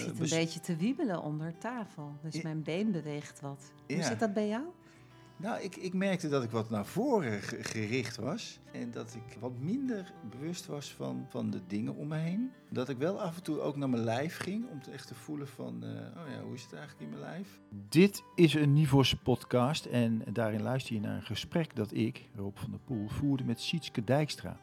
Ik zit een bes- beetje te wiebelen onder tafel, dus mijn been beweegt wat. Hoe Ja. zit dat bij jou? Nou, ik, ik merkte dat ik wat naar voren ge- gericht was. En dat ik wat minder bewust was van, van de dingen om me heen. Dat ik wel af en toe ook naar mijn lijf ging. Om te echt te voelen van, eh, oh ja, hoe is het eigenlijk in mijn lijf? Dit is een Nivos podcast. En daarin luister je naar een gesprek dat ik, Rob van der Poel, voerde met Sietske Dijkstra.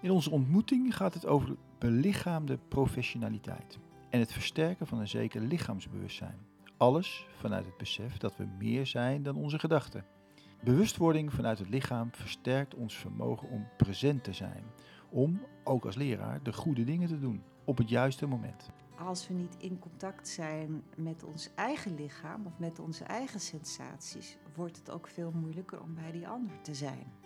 In onze ontmoeting gaat het over belichaamde professionaliteit. En het versterken van een zeker lichaamsbewustzijn. Alles vanuit het besef dat we meer zijn dan onze gedachten. Bewustwording vanuit het lichaam versterkt ons vermogen om present te zijn. Om, ook als leraar, de goede dingen te doen op het juiste moment. Als we niet in contact zijn met ons eigen lichaam of met onze eigen sensaties, wordt het ook veel moeilijker om bij die ander te zijn.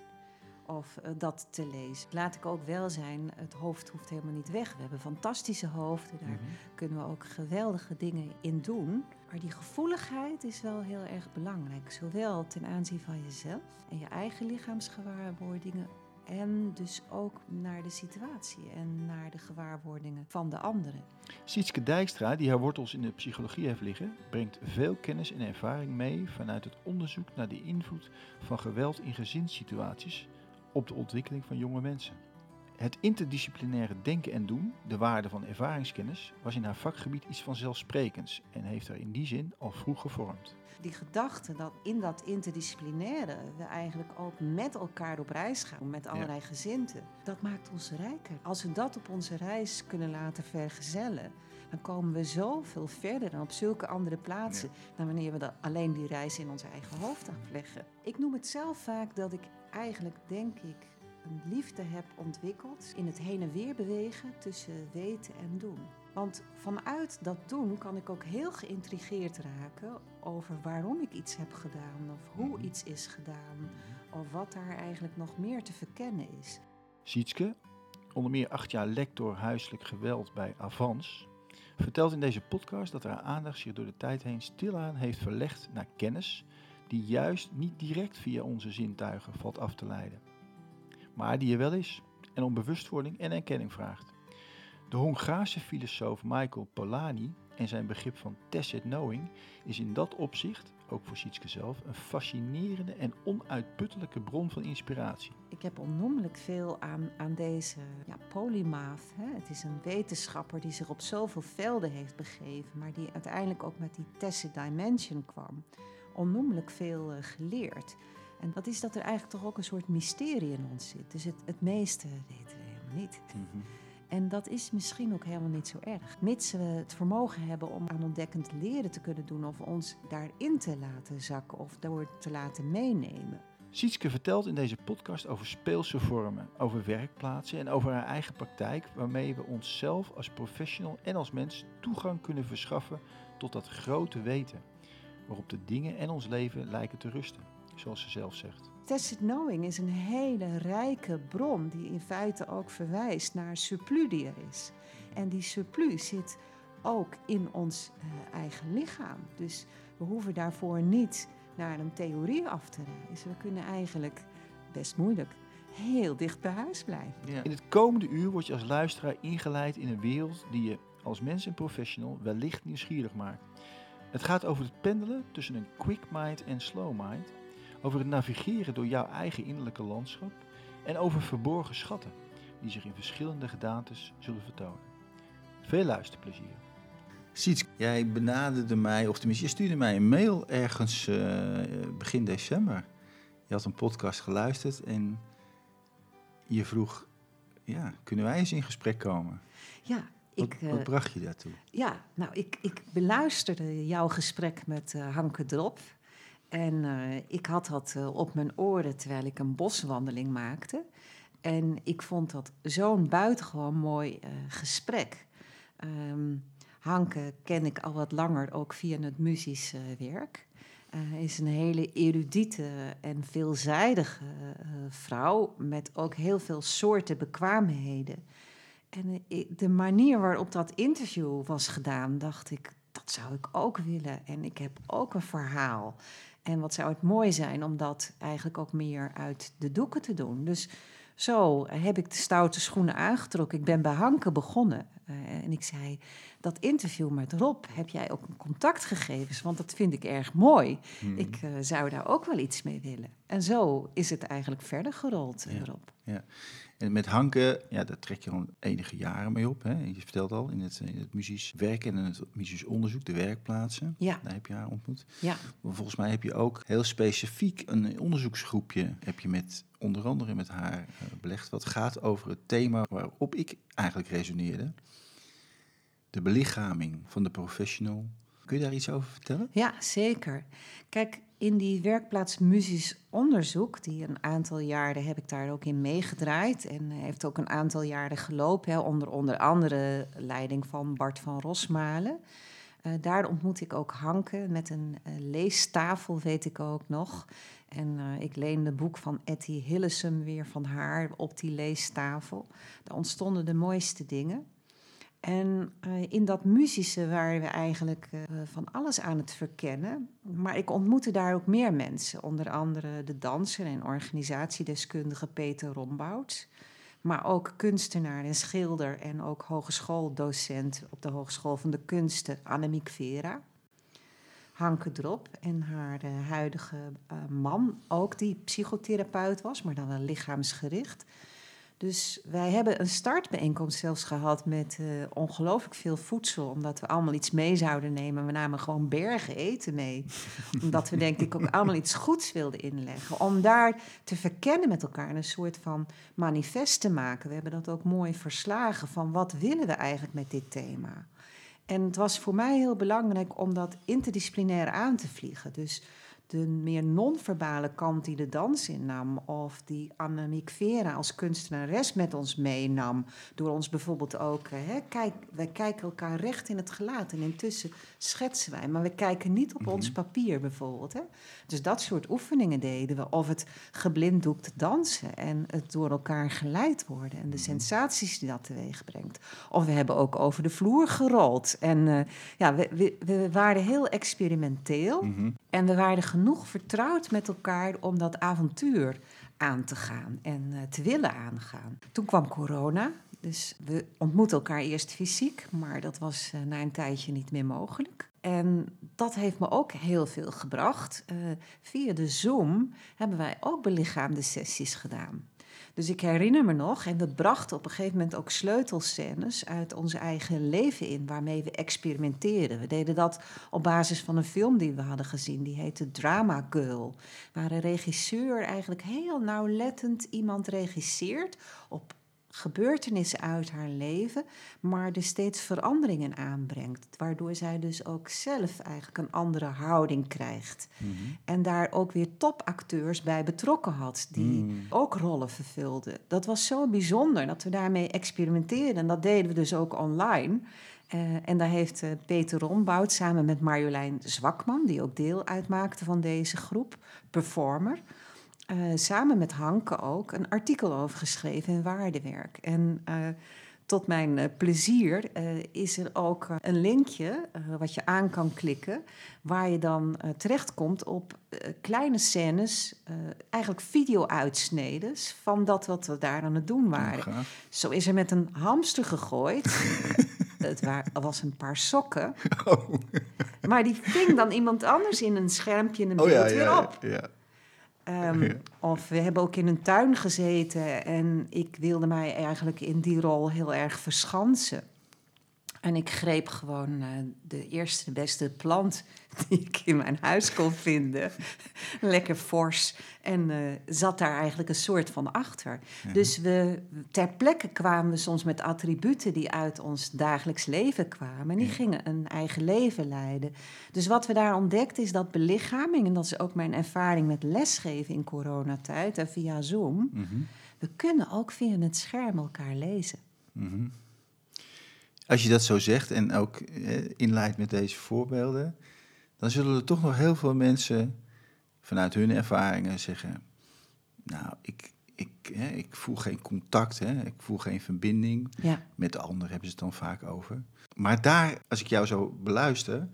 Of eh, dat te lezen. Laat ik ook wel zijn, het hoofd hoeft helemaal niet weg. We hebben fantastische hoofden, daar kunnen we ook geweldige dingen in doen. Maar die gevoeligheid is wel heel erg belangrijk. Zowel ten aanzien van jezelf en je eigen lichaamsgewaarwordingen. En dus ook naar de situatie en naar de gewaarwordingen van de anderen. Sietske Dijkstra, die haar wortels in de psychologie heeft liggen, brengt veel kennis en ervaring mee vanuit het onderzoek naar de invloed van geweld in gezinssituaties op de ontwikkeling van jonge mensen. Het interdisciplinaire denken en doen, de waarde van ervaringskennis, was in haar vakgebied iets vanzelfsprekends en heeft haar in die zin al vroeg gevormd. Die gedachte dat in dat interdisciplinaire we eigenlijk ook met elkaar op reis gaan, met allerlei gezinten, dat maakt ons rijker. Als we dat op onze reis kunnen laten vergezellen, dan komen we zoveel verder dan op zulke andere plaatsen dan wanneer we dan alleen die reis in ons eigen hoofd afleggen. Ik noem het zelf vaak dat ik eigenlijk, denk ik, een liefde heb ontwikkeld in het heen en weer bewegen tussen weten en doen. Want vanuit dat doen kan ik ook heel geïntrigeerd raken over waarom ik iets heb gedaan of hoe iets is gedaan of wat daar eigenlijk nog meer te verkennen is. Sietske, onder meer acht jaar lector huiselijk geweld bij Avans, vertelt in deze podcast dat haar aandacht zich door de tijd heen stilaan heeft verlegd naar kennis die juist niet direct via onze zintuigen valt af te leiden, maar die er wel is en om bewustwording en erkenning vraagt. De Hongaarse filosoof Michael Polanyi en zijn begrip van tacit knowing is in dat opzicht, ook voor Sietske zelf, een fascinerende en onuitputtelijke bron van inspiratie. Ik heb onnoemelijk veel aan, aan deze ja. Het is een wetenschapper die zich op zoveel velden heeft begeven, maar die uiteindelijk ook met die tacit dimension kwam. Onnoemelijk veel eh, geleerd. En dat is dat er eigenlijk toch ook een soort mysterie in ons zit. Dus het, het meeste weten we helemaal niet. En dat is misschien ook helemaal niet zo erg. Mits we het vermogen hebben om aan ontdekkend leren te kunnen doen of ons daarin te laten zakken of door te laten meenemen. Sietske vertelt in deze podcast over speelse vormen, over werkplaatsen en over haar eigen praktijk, waarmee we onszelf als professional en als mens toegang kunnen verschaffen tot dat grote weten, waarop de dingen en ons leven lijken te rusten, zoals ze zelf zegt. Tacit knowing is een hele rijke bron die in feite ook verwijst naar surplus die er is. En die surplus zit ook in ons eh, eigen lichaam. Dus we hoeven daarvoor niet naar een theorie af te reizen. We kunnen eigenlijk, best moeilijk, heel dicht bij huis blijven. In het komende uur word je als luisteraar ingeleid in een wereld die je als mens en professional wellicht nieuwsgierig maakt. Het gaat over het pendelen tussen een quick mind en slow mind, over het navigeren door jouw eigen innerlijke landschap en over verborgen schatten die zich in verschillende gedaantes zullen vertonen. Veel luisterplezier. Siets, jij benaderde mij, of tenminste, je stuurde mij een mail ergens eh, begin december. Je had een podcast geluisterd en je vroeg, ja, kunnen wij eens in gesprek komen? Ja, ik, eh, wat bracht je daartoe? Ja, nou, ik, ik beluisterde jouw gesprek met eh, Hanke Drop. En eh, ik had dat eh, op mijn oren terwijl ik een boswandeling maakte. En ik vond dat zo'n buitengewoon mooi eh, gesprek. Ehm, Hanke ken ik al wat langer, ook via het muzisch eh, werk. Eh, Hij is een hele erudite en veelzijdige eh, vrouw met ook heel veel soorten bekwaamheden. En eh, de manier waarop dat interview was gedaan, dacht ik, dat zou ik ook willen. En ik heb ook een verhaal. En wat zou het mooi zijn om dat eigenlijk ook meer uit de doeken te doen. Dus Zo heb ik de stoute schoenen aangetrokken. Ik ben bij Hanke begonnen. Uh, en ik zei, dat interview met Rob, heb jij ook een contactgegevens? Want dat vind ik erg mooi. Hmm. Ik uh, zou daar ook wel iets mee willen. En zo is het eigenlijk verder gerold, ja. Rob. Ja. En met Hanke, ja, daar trek je al enige jaren mee op. Hè? Je vertelt al, in het, in het muzisch werken en het muzisch onderzoek, de werkplaatsen. Ja. Daar heb je haar ontmoet. Ja. Maar volgens mij heb je ook heel specifiek een onderzoeksgroepje... heb je met onder andere met haar uh, belegd... wat gaat over het thema waarop ik eigenlijk resoneerde. De belichaming van de professional. Kun je daar iets over vertellen? Ja, zeker. Kijk, in die werkplaats muzisch onderzoek, die een aantal jaren heb ik daar ook in meegedraaid en heeft ook een aantal jaren gelopen, hè, onder, onder andere leiding van Bart van Rosmalen. Uh, daar ontmoet ik ook Hanke met een uh, leestafel, weet ik ook nog. En uh, ik leende boek van Etty Hillesum weer van haar op die leestafel. Daar ontstonden de mooiste dingen. En uh, in dat muzische waren we eigenlijk uh, van alles aan het verkennen. Maar ik ontmoette daar ook meer mensen. Onder andere de danser en organisatiedeskundige Peter Rombouts. Maar ook kunstenaar en schilder en ook hogeschooldocent op de Hogeschool van de Kunsten Annemiek Vera. Hanke Drop en haar uh, huidige man, ook die psychotherapeut was, maar dan wel lichaamsgericht. Dus wij hebben een startbijeenkomst zelfs gehad met uh, ongelooflijk veel voedsel. Omdat we allemaal iets mee zouden nemen. We namen gewoon bergen eten mee. omdat we denk ik ook allemaal iets goeds wilden inleggen. Om daar te verkennen met elkaar. Een soort van manifest te maken. We hebben dat ook mooi verslagen van wat willen we eigenlijk met dit thema. En het was voor mij heel belangrijk om dat interdisciplinair aan te vliegen. Dus de meer non-verbale kant die de dans innam, of die Annemiek Vera als kunstenares met ons meenam, door ons bijvoorbeeld ook, hè, kijk, wij kijken elkaar recht in het gelaat en intussen schetsen wij, maar we kijken niet op mm -hmm. ons papier bijvoorbeeld. Hè. Dus dat soort oefeningen deden we, of het geblinddoekt dansen en het door elkaar geleid worden en de sensaties die dat teweeg brengt. Of we hebben ook over de vloer gerold en uh, ja, we, we, we, waren heel experimenteel mm -hmm. en we waren genoeg vertrouwd met elkaar om dat avontuur aan te gaan en uh, te willen aangaan. Toen kwam corona, dus we ontmoetten elkaar eerst fysiek, maar dat was uh, na een tijdje niet meer mogelijk. En dat heeft me ook heel veel gebracht. Uh, via de Zoom hebben wij ook belichaamde sessies gedaan. Dus ik herinner me nog, en we brachten op een gegeven moment ook sleutelscènes uit ons eigen leven in, waarmee we experimenteerden. We deden dat op basis van een film die we hadden gezien, die heette Drama Girl. Waar een regisseur eigenlijk heel nauwlettend iemand regisseert op gebeurtenissen uit haar leven, maar er steeds veranderingen aanbrengt. Waardoor zij dus ook zelf eigenlijk een andere houding krijgt. Mm -hmm. En daar ook weer topacteurs bij betrokken had, die mm. ook rollen vervulden. Dat was zo bijzonder dat we daarmee experimenteerden. En dat deden we dus ook online. Uh, en daar heeft uh, Peter Rombout samen met Marjolein Zwakman, die ook deel uitmaakte van deze groep, performer. Uh, samen met Hanke ook een artikel over geschreven in Waardewerk. En uh, tot mijn uh, plezier is er ook een linkje wat je aan kan klikken, waar je dan terechtkomt op kleine scènes, eigenlijk video-uitsnedens van dat wat we daar aan het doen waren. Oh, Zo is er met een hamster gegooid. Het was een paar sokken. Oh. Maar die ving dan iemand anders in een schermpje in een beeld oh, ja, weer op. Ja, ja. Um, ja. Of we hebben ook in een tuin gezeten en ik wilde mij eigenlijk in die rol heel erg verschansen. En ik greep gewoon uh, de eerste beste plant die ik in mijn huis kon vinden. Lekker fors. En uh, zat daar eigenlijk een soort van achter. Ja. Dus we, ter plekke kwamen we soms met attributen die uit ons dagelijks leven kwamen. En die gingen een eigen leven leiden. Dus wat we daar ontdekten is dat belichaming, en dat is ook mijn ervaring met lesgeven in coronatijd en via Zoom. Mm -hmm. We kunnen ook via het scherm elkaar lezen. Mm -hmm. Als je dat zo zegt en ook eh, inleidt met deze voorbeelden, dan zullen er toch nog heel veel mensen vanuit hun ervaringen zeggen: Nou, ik, ik, hè, ik voel geen contact, hè, ik voel geen verbinding. Ja. Met de ander hebben ze het dan vaak over. Maar daar, als ik jou zo beluister,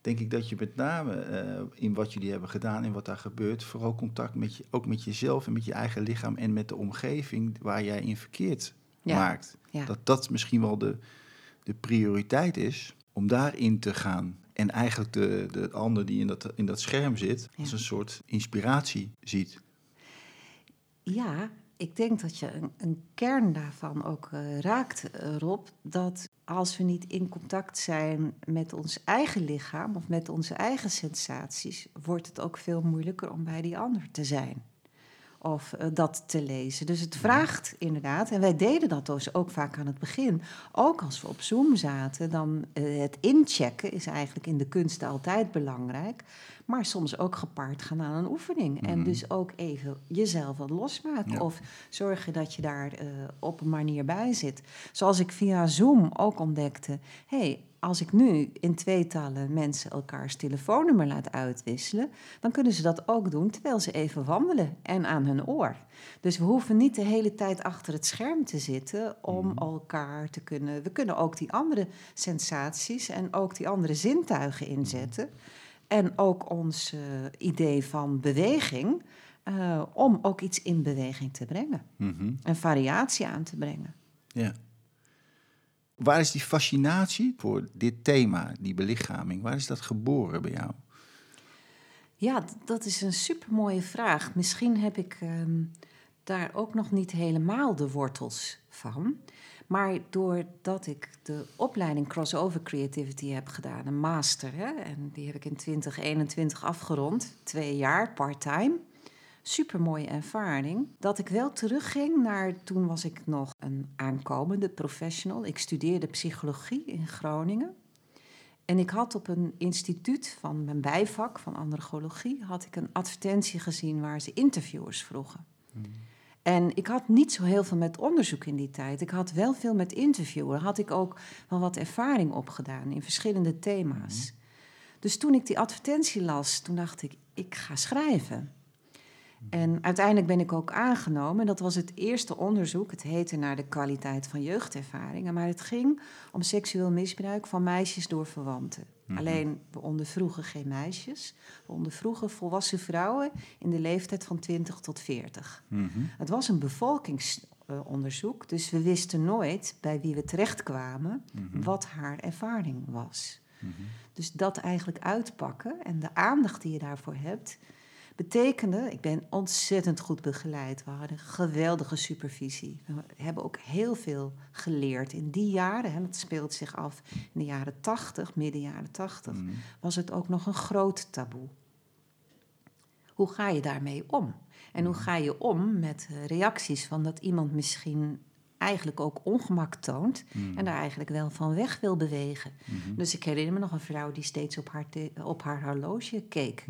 denk ik dat je met name eh, in wat jullie hebben gedaan en wat daar gebeurt, vooral contact met je, ook met jezelf en met je eigen lichaam en met de omgeving waar jij in verkeerd maakt. Dat dat misschien wel de, de prioriteit is om daarin te gaan. En eigenlijk de, de ander die in dat, in dat scherm zit, als een soort inspiratie ziet. Ja, ik denk dat je een, een kern daarvan ook uh, raakt, uh, Rob. Dat als we niet in contact zijn met ons eigen lichaam of met onze eigen sensaties, wordt het ook veel moeilijker om bij die ander te zijn of uh, dat te lezen. Dus het vraagt inderdaad, en wij deden dat dus ook vaak aan het begin, ook als we op Zoom zaten, dan uh, het inchecken is eigenlijk in de kunst altijd belangrijk, maar soms ook gepaard gaan aan een oefening. Mm. En mhm. dus ook even jezelf wat losmaken of zorgen dat je daar uh, op een manier bij zit. Zoals ik via Zoom ook ontdekte, hey, als ik nu in tweetallen mensen elkaars telefoonnummer laat uitwisselen, dan kunnen ze dat ook doen terwijl ze even wandelen en aan hun oor. Dus we hoeven niet de hele tijd achter het scherm te zitten om mhm. elkaar te kunnen. We kunnen ook die andere sensaties en ook die andere zintuigen inzetten. En ook ons uh, idee van beweging, uh, om ook iets in beweging te brengen. Mm En variatie aan te brengen. Ja. Waar is die fascinatie voor dit thema, die belichaming, waar is dat geboren bij jou? Ja, dat is een supermooie vraag. Misschien heb ik um, daar ook nog niet helemaal de wortels van. Maar doordat ik de opleiding Crossover Creativity heb gedaan, een master, hè, en die heb ik in 2021 afgerond, twee jaar part-time super mooie ervaring. Dat ik wel terugging naar toen was ik nog een aankomende professional. Ik studeerde psychologie in Groningen. En ik had op een instituut van mijn bijvak van androgologie had ik een advertentie gezien waar ze interviewers vroegen. Hmm. En ik had niet zo heel veel met onderzoek in die tijd. Ik had wel veel met interviewen. Had ik ook wel wat ervaring opgedaan in verschillende thema's. Hmm. Dus toen ik die advertentie las, toen dacht ik, ik ga schrijven. En uiteindelijk ben ik ook aangenomen. Dat was het eerste onderzoek. Het heette naar de kwaliteit van jeugdervaringen. Maar het ging om seksueel misbruik van meisjes door verwanten. Mhm. Alleen, we ondervroegen geen meisjes. We ondervroegen volwassen vrouwen in de leeftijd van 20 tot 40. Mhm. Het was een bevolkingsonderzoek. Dus we wisten nooit bij wie we terechtkwamen mm wat haar ervaring was. Mhm. Dus dat eigenlijk uitpakken en de aandacht die je daarvoor hebt betekende, ik ben ontzettend goed begeleid. We hadden geweldige supervisie. We hebben ook heel veel geleerd. In die jaren, hè, dat speelt zich af in de jaren 80, midden jaren 80, mhm. was het ook nog een groot taboe. Hoe ga je daarmee om? En hoe mhm. ga je om met reacties van dat iemand misschien eigenlijk ook ongemak toont mhm. en daar eigenlijk wel van weg wil bewegen. Dus ik herinner me nog een vrouw die steeds op haar, op haar horloge keek.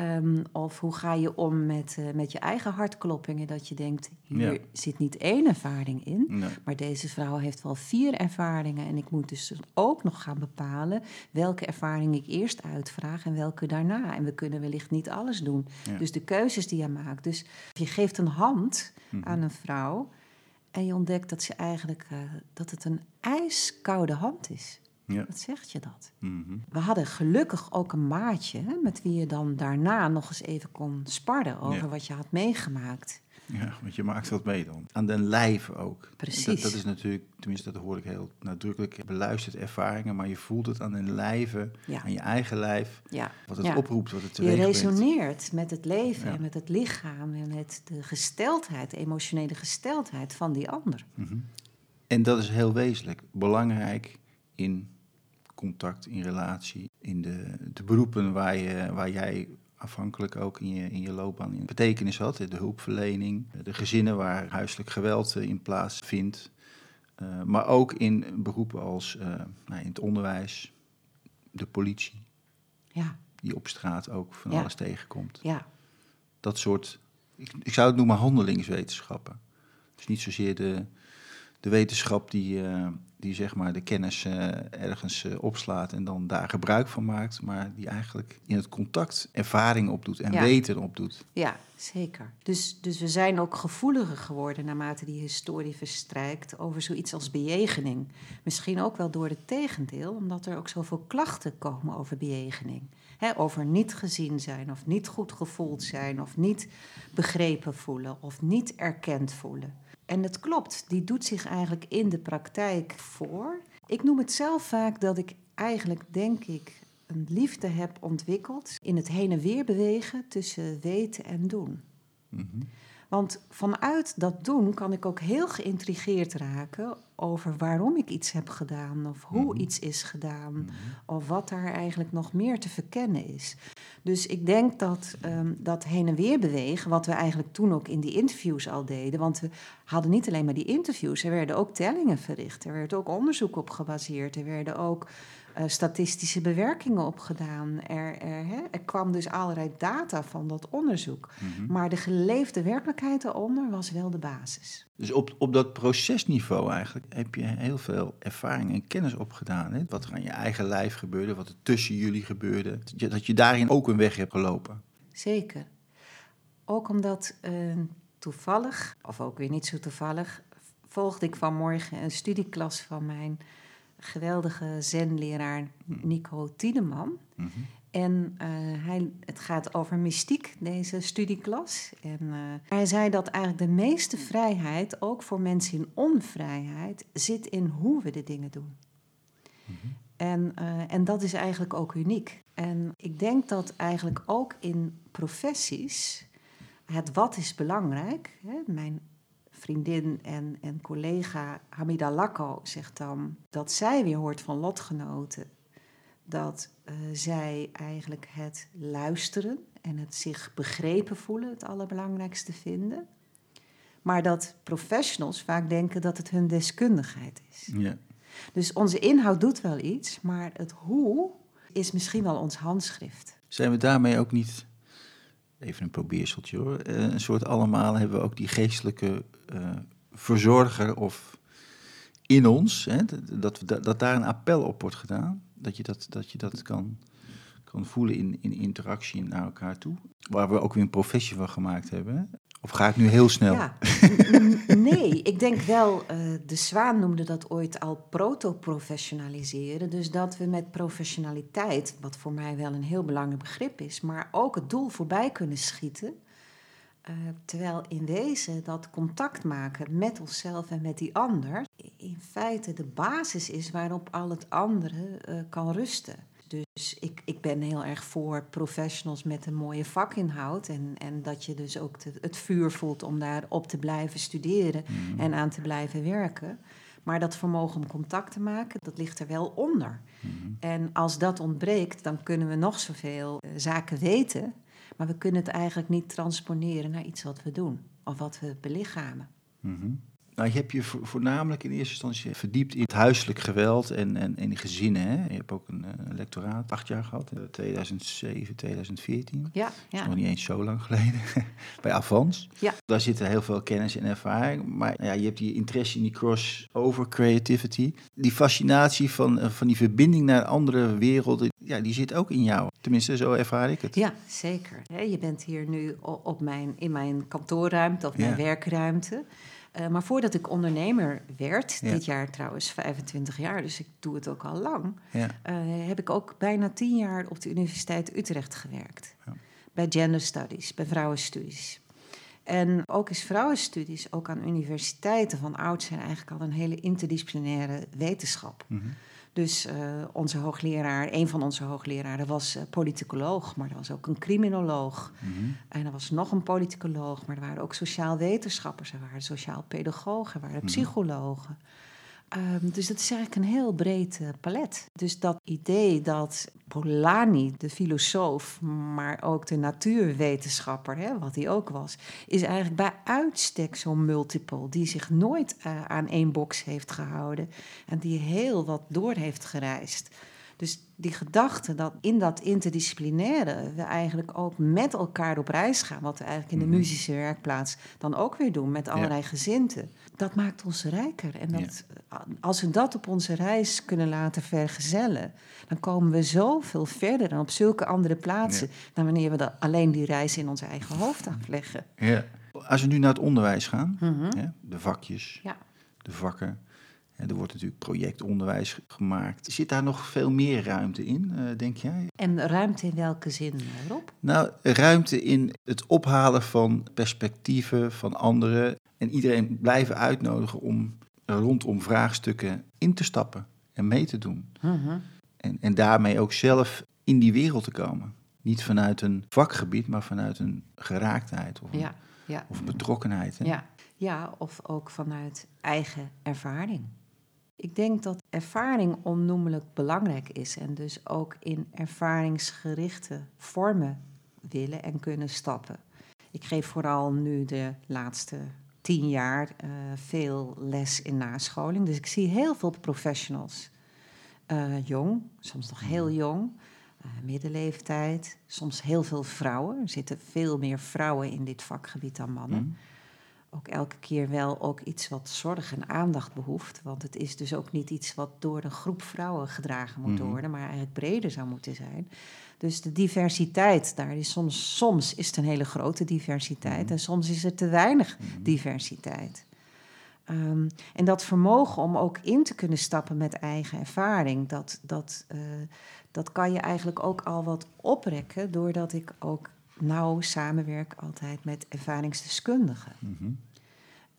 Ehm, of hoe ga je om met, uh, met je eigen hartkloppingen? Dat je denkt, hier zit niet één ervaring in, maar deze vrouw heeft wel vier ervaringen. En ik moet dus ook nog gaan bepalen welke ervaring ik eerst uitvraag en welke daarna. En we kunnen wellicht niet alles doen. Dus de keuzes die je maakt. Dus je geeft een hand mhm. aan een vrouw en je ontdekt dat ze eigenlijk uh, dat het een ijskoude hand is. Ja. Wat zegt je dat? Mhm. We hadden gelukkig ook een maatje hè, met wie je dan daarna nog eens even kon sparren over wat je had meegemaakt. Ja, want je maakt dat mee dan. Aan den lijve ook. Precies. Dat, dat, is natuurlijk, tenminste dat hoor ik heel nadrukkelijk, beluisterd ervaringen, maar je voelt het aan den lijve, aan je eigen lijf, ja. wat het oproept, wat het teweeg Je resoneert met het leven en met het lichaam en met de gesteldheid, de emotionele gesteldheid van die ander. Mhm. En dat is heel wezenlijk, belangrijk in contact, in relatie, in de, de beroepen waar, je, waar jij afhankelijk ook in je, in je loopbaan in betekenis had. De hulpverlening, de gezinnen waar huiselijk geweld eh, in plaatsvindt. Uh, maar ook in beroepen als uh, nou, in het onderwijs, de politie. Ja. Die op straat ook van alles tegenkomt. Ja. Dat soort, ik, ik, zou het noemen handelingswetenschappen. Dus niet zozeer de, de wetenschap die, uh, die zeg maar de kennis eh, ergens eh, opslaat en dan daar gebruik van maakt, maar die eigenlijk in het contact ervaring opdoet en weten opdoet. Ja, zeker. Dus, dus we zijn ook gevoeliger geworden naarmate die historie verstrijkt over zoiets als bejegening. Misschien ook wel door het tegendeel, omdat er ook zoveel klachten komen over bejegening. over niet gezien zijn of niet goed gevoeld zijn of niet begrepen voelen of niet erkend voelen. En het klopt, die doet zich eigenlijk in de praktijk voor. Ik noem het zelf vaak dat ik eigenlijk, denk ik, een liefde heb ontwikkeld in het heen en weer bewegen tussen weten en doen. Mhm. Want vanuit dat doen kan ik ook heel geïntrigeerd raken over waarom ik iets heb gedaan, of hoe mhm. iets is gedaan, mhm. of wat daar eigenlijk nog meer te verkennen is. Dus ik denk dat um, dat heen en weer bewegen, wat we eigenlijk toen ook in die interviews al deden, want we hadden niet alleen maar die interviews, er werden ook tellingen verricht, er werd ook onderzoek op gebaseerd, er werden ook uh, statistische bewerkingen opgedaan. Er, er, hè, er, kwam dus allerlei data van dat onderzoek. Mhm. Maar de geleefde werkelijkheid daaronder was wel de basis. Dus op, op dat procesniveau eigenlijk heb je heel veel ervaring en kennis opgedaan. Hè? Wat er aan je eigen lijf gebeurde, wat er tussen jullie gebeurde. Dat je, dat je daarin ook een weg hebt gelopen. Zeker. Ook omdat uh, toevallig, of ook weer niet zo toevallig, volgde ik vanmorgen een studieklas van mijn geweldige zenleraar Nico Tiedeman. Mhm. En uh, hij, het gaat over mystiek, deze studieklas. En uh, hij zei dat eigenlijk de meeste vrijheid, ook voor mensen in onvrijheid, zit in hoe we de dingen doen. Mhm. En, uh, en dat is eigenlijk ook uniek. En ik denk dat eigenlijk ook in professies het wat is belangrijk. Hè, mijn vriendin en, en collega Hamida Lakko zegt dan dat zij weer hoort van lotgenoten dat uh, zij eigenlijk het luisteren en het zich begrepen voelen het allerbelangrijkste vinden. Maar dat professionals vaak denken dat het hun deskundigheid is. Ja. Dus onze inhoud doet wel iets, maar het hoe is misschien wel ons handschrift. Zijn we daarmee ook niet even een probeerseltje hoor. Eh, een soort allemaal hebben we ook die geestelijke uh, verzorger of in ons, hè, dat, dat, dat daar een appel op wordt gedaan. Dat je dat, dat, je dat kan, kan voelen in, in interactie naar elkaar toe. Waar we ook weer een professie van gemaakt hebben. Of ga ik nu heel snel? Ja, nee, ik denk wel, uh, de Zwaan noemde dat ooit al proto-professionaliseren. Dus dat we met professionaliteit, wat voor mij wel een heel belangrijk begrip is, maar ook het doel voorbij kunnen schieten. Uh, terwijl in wezen dat contact maken met onszelf en met die ander in feite de basis is waarop al het andere uh, kan rusten. Dus ik, ik ben heel erg voor professionals met een mooie vakinhoud. En, en dat je dus ook het vuur voelt om daarop te blijven studeren mhm. en aan te blijven werken. Maar dat vermogen om contact te maken, dat ligt er wel onder. Mhm. En als dat ontbreekt, dan kunnen we nog zoveel uh, zaken weten. Maar we kunnen het eigenlijk niet transponeren naar iets wat we doen of wat we belichamen. Mm nou, je hebt je voornamelijk in eerste instantie verdiept in het huiselijk geweld en, en, en gezinnen. Hè? Je hebt ook een, eh, een lectoraat acht jaar gehad, 2007, 2014. Ja, ja. Dat is nog niet eens zo lang geleden. Bij Avans. Ja. Daar zitten heel veel kennis en ervaring. Maar ja, je hebt die interesse in die crossover creativity. Die fascinatie van, eh, van die verbinding naar andere werelden, ja, die zit ook in jou. Tenminste, zo ervaar ik het. Ja, zeker. Je bent hier nu op mijn, in mijn kantoorruimte of mijn werkruimte. Uh, maar voordat ik ondernemer werd, dit jaar trouwens 25 jaar, dus ik doe het ook al lang, ja. uh, heb ik ook bijna tien jaar op de Universiteit Utrecht gewerkt. Ja. Bij gender studies, bij vrouwenstudies. En ook is vrouwenstudies, ook aan universiteiten van oud zijn eigenlijk al een hele interdisciplinaire wetenschap. Mm -hmm. Dus uh, onze hoogleraar, een van onze hoogleraren was uh, politicoloog, maar er was ook een criminoloog. Mm -hmm. En er was nog een politicoloog, maar er waren ook sociaal wetenschappers, er waren sociaal pedagogen, er waren mhm. psychologen. Um, dus dat is eigenlijk een heel breed uh, palet. Dus dat idee dat Polanyi, de filosoof, maar ook de natuurwetenschapper, hè, wat hij ook was, is eigenlijk bij uitstek zo'n multiple, die zich nooit uh, aan één box heeft gehouden en die heel wat door heeft gereisd. Dus die gedachte dat in dat interdisciplinaire we eigenlijk ook met elkaar op reis gaan, wat we eigenlijk in de Mhm. muzische werkplaats dan ook weer doen met allerlei gezinten, dat maakt ons rijker. En dat, als we dat op onze reis kunnen laten vergezellen, dan komen we zoveel verder dan op zulke andere plaatsen dan wanneer we dan alleen die reis in ons eigen hoofd afleggen. Ja. Als we nu naar het onderwijs gaan, Mhm. hè, de vakjes, Ja. de vakken. hè, er wordt natuurlijk projectonderwijs ge- gemaakt. Zit daar nog veel meer ruimte in, eh, denk jij? En ruimte in welke zin, eh, Rob? Nou, ruimte in het ophalen van perspectieven van anderen. En iedereen blijven uitnodigen om rondom vraagstukken in te stappen en mee te doen. Mhm. En, en daarmee ook zelf in die wereld te komen. Niet vanuit een vakgebied, maar vanuit een geraaktheid of een, Ja, ja. of betrokkenheid. Hè? Ja. ja, of ook vanuit eigen ervaring. Ik denk dat ervaring onnoemelijk belangrijk is en dus ook in ervaringsgerichte vormen willen en kunnen stappen. Ik geef vooral nu de laatste tien jaar eh, veel les in nascholing, dus ik zie heel veel professionals. Eh, jong, soms nog heel jong, eh, middenleeftijd, soms heel veel vrouwen. Er zitten veel meer vrouwen in dit vakgebied dan mannen Hm? ook elke keer wel ook iets wat zorg en aandacht behoeft. Want het is dus ook niet iets wat door een groep vrouwen gedragen moet Mhm. worden, maar eigenlijk breder zou moeten zijn. Dus de diversiteit, daar is soms, soms is het een hele grote diversiteit Mhm. en soms is er te weinig Mhm. diversiteit. Ehm, en dat vermogen om ook in te kunnen stappen met eigen ervaring, dat, dat, eh, dat kan je eigenlijk ook al wat oprekken doordat ik ook nauw samenwerk altijd met ervaringsdeskundigen. Mhm.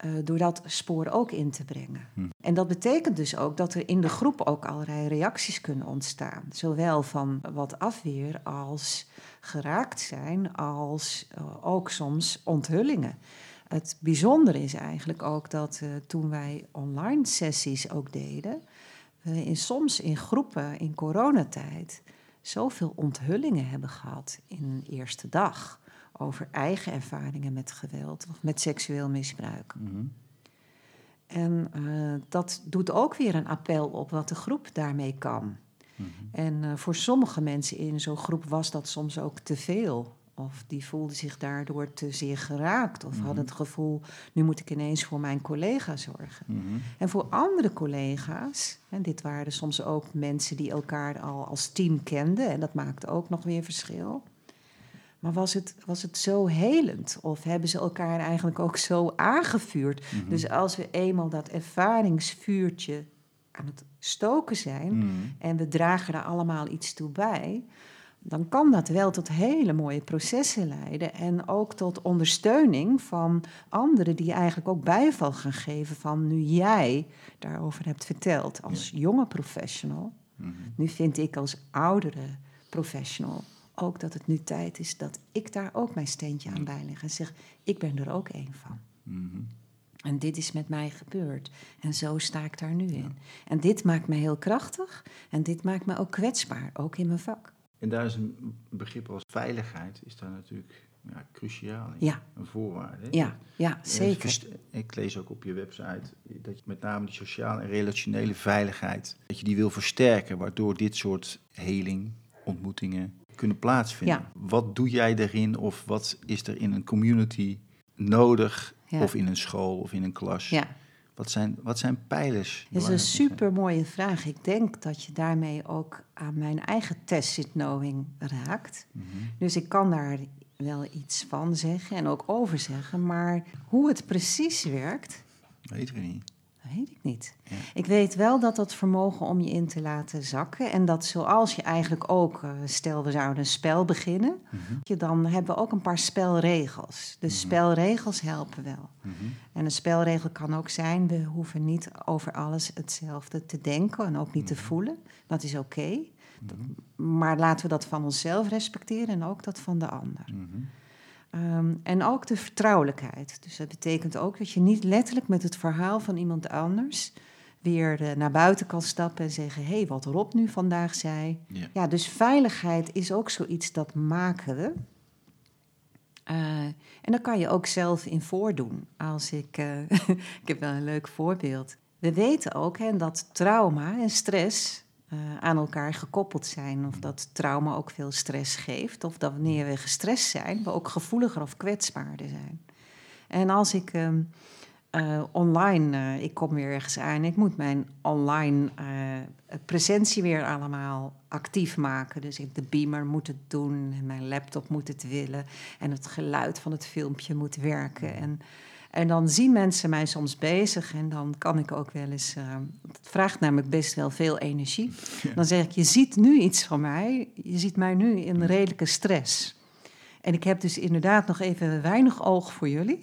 Eh, door dat spoor ook in te brengen. Hm. En dat betekent dus ook dat er in de groep ook allerlei reacties kunnen ontstaan. Zowel van wat afweer als geraakt zijn, als eh, ook soms onthullingen. Het bijzondere is eigenlijk ook dat eh, toen wij online sessies ook deden, we in, soms in groepen in coronatijd zoveel onthullingen hebben gehad in een eerste dag over eigen ervaringen met geweld of met seksueel misbruik. Mhm. En eh, dat doet ook weer een appel op wat de groep daarmee kan. Mhm. En eh, voor sommige mensen in zo'n groep was dat soms ook te veel. Of die voelden zich daardoor te zeer geraakt. Of Mhm. hadden het gevoel, nu moet ik ineens voor mijn collega zorgen. Mhm. En voor andere collega's, en dit waren soms ook mensen die elkaar al als team kenden, en dat maakte ook nog weer verschil. Maar was het, was het zo helend? Of hebben ze elkaar eigenlijk ook zo aangevuurd? Mhm. Dus als we eenmaal dat ervaringsvuurtje aan het stoken zijn Mhm. en we dragen er allemaal iets toe bij, dan kan dat wel tot hele mooie processen leiden. En ook tot ondersteuning van anderen die eigenlijk ook bijval gaan geven van nu jij daarover hebt verteld als jonge professional. Mhm. Nu vind ik als oudere professional ook dat het nu tijd is dat ik daar ook mijn steentje aan bijleg en zeg, ik ben er ook één van. Mhm. En dit is met mij gebeurd. En zo sta ik daar nu in. En dit maakt me heel krachtig. En dit maakt me ook kwetsbaar, ook in mijn vak. En daar is een begrip als veiligheid is daar natuurlijk ja, cruciaal in. Ja. Een voorwaarde. Ja, ja, zeker. Ik lees ook op je website dat je met name die sociale en relationele veiligheid, dat je die wil versterken, waardoor dit soort heling, ontmoetingen kunnen plaatsvinden. Ja. Wat doe jij daarin of wat is er in een community nodig Ja. of in een school of in een klas? Ja, Wat, zijn, wat zijn pijlers? dat is een super mooie vraag. Ik denk dat je daarmee ook aan mijn eigen tacit knowing raakt. Mhm. Dus ik kan daar wel iets van zeggen en ook over zeggen. Maar hoe het precies werkt, Weten we niet. Weet ik niet. Ja. Ik weet wel dat dat vermogen om je in te laten zakken. En dat zoals je eigenlijk ook, eh, stel we zouden een spel beginnen, je, dan hebben we ook een paar spelregels. De Mhm. spelregels helpen wel. Mhm. En een spelregel kan ook zijn, we hoeven niet over alles hetzelfde te denken en ook niet te Mhm. voelen. Dat is oké. Maar laten we dat van onszelf respecteren en ook dat van de ander. Ehm, en ook de vertrouwelijkheid. Dus dat betekent ook dat je niet letterlijk met het verhaal van iemand anders weer eh, naar buiten kan stappen en zeggen: hé, hey, wat Rob nu vandaag zei. Ja. Ja, dus veiligheid is ook zoiets dat maken we. Eh, en daar kan je ook zelf in voordoen. Als ik, eh, ik heb wel een leuk voorbeeld. We weten ook hè, dat trauma en stress eh, aan elkaar gekoppeld zijn. Of dat trauma ook veel stress geeft. Of dat wanneer we gestrest zijn, we ook gevoeliger of kwetsbaarder zijn. En als ik ehm, eh, online, uh, ik kom weer ergens aan, ik moet mijn online presentie weer allemaal actief maken. Dus ik, de beamer moet het doen, en mijn laptop moet het willen en het geluid van het filmpje moet werken. En en dan zien mensen mij soms bezig en dan kan ik ook wel eens. Uh, het vraagt namelijk best wel veel energie. Dan zeg ik: Je ziet nu iets van mij. Je ziet mij nu in redelijke stress. En ik heb dus inderdaad nog even weinig oog voor jullie.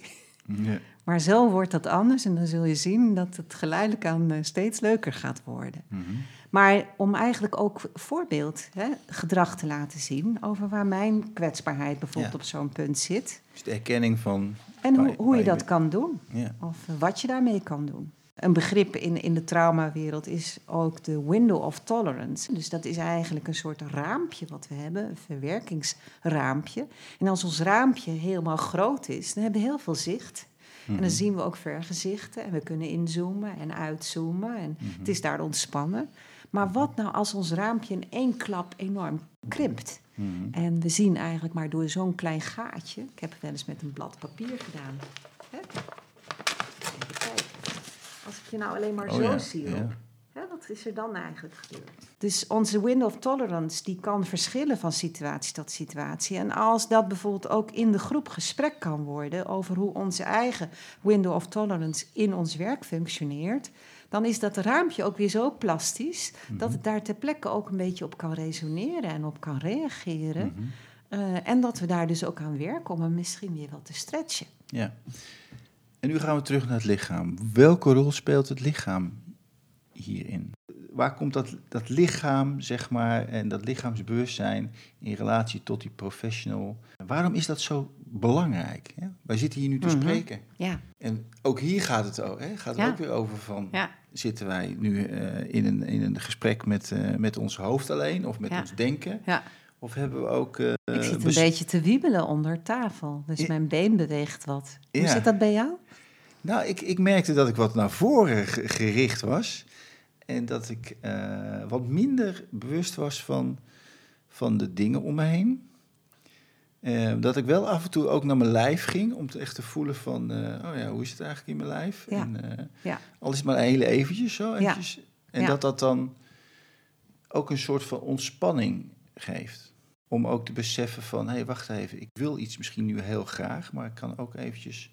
Ja. Maar zo wordt dat anders en dan zul je zien dat het geleidelijk aan eh, steeds leuker gaat worden. Mm maar om eigenlijk ook voorbeeld hè, gedrag te laten zien over waar mijn kwetsbaarheid bijvoorbeeld op zo'n punt zit. Dus de erkenning van. En hoe, hoe je dat kan doen. Ja. Of wat je daarmee kan doen. Een begrip in, in de traumawereld is ook de window of tolerance. Dus dat is eigenlijk een soort raampje wat we hebben, een verwerkingsraampje. En als ons raampje helemaal groot is, dan hebben we heel veel zicht. En dan mhm. zien we ook vergezichten en we kunnen inzoomen en uitzoomen. En het mhm. is daar ontspannen. Maar wat nou als ons raampje in één klap enorm krimpt? Mhm. En we zien eigenlijk maar door zo'n klein gaatje. Ik heb het wel eens met een blad papier gedaan. Hè? Als ik je nou alleen maar oh zo zie. Ja. wat is er dan eigenlijk gebeurd? Dus onze window of tolerance die kan verschillen van situatie tot situatie. En als dat bijvoorbeeld ook in de groep gesprek kan worden over hoe onze eigen window of tolerance in ons werk functioneert, dan is dat raampje ook weer zo plastisch dat mhm. het daar ter plekke ook een beetje op kan resoneren en op kan reageren. Mhm. Eh, en dat we daar dus ook aan werken om hem misschien weer wat te stretchen. Ja. En nu gaan we terug naar het lichaam. Welke rol speelt het lichaam hierin? Waar komt dat, dat lichaam, zeg maar, en dat lichaamsbewustzijn in relatie tot die professional? Waarom is dat zo belangrijk? Hè? Wij zitten hier nu te mhm. spreken. Ja. En ook hier gaat het, ook, hè? gaat het ook weer over van... Ja zitten wij nu uh, in, een, in een gesprek met, uh, met ons hoofd alleen of met ons denken? Ja. Of hebben we ook. Uh, ik zit een beetje te wiebelen onder tafel, dus mijn been beweegt wat. Hoe zit dat bij jou? Nou, ik, ik merkte dat ik wat naar voren gericht was. En dat ik wat minder bewust was van, van de dingen om me heen. Uh, dat ik wel af en toe ook naar mijn lijf ging om te echt te voelen van, oh ja, hoe is het eigenlijk in mijn lijf? Ja. En, ja. Al is het maar heel eventjes zo. Eventjes. En dat dat dan ook een soort van ontspanning geeft. Om ook te beseffen van, hé, hey, wacht even, ik wil iets misschien nu heel graag, maar ik kan ook eventjes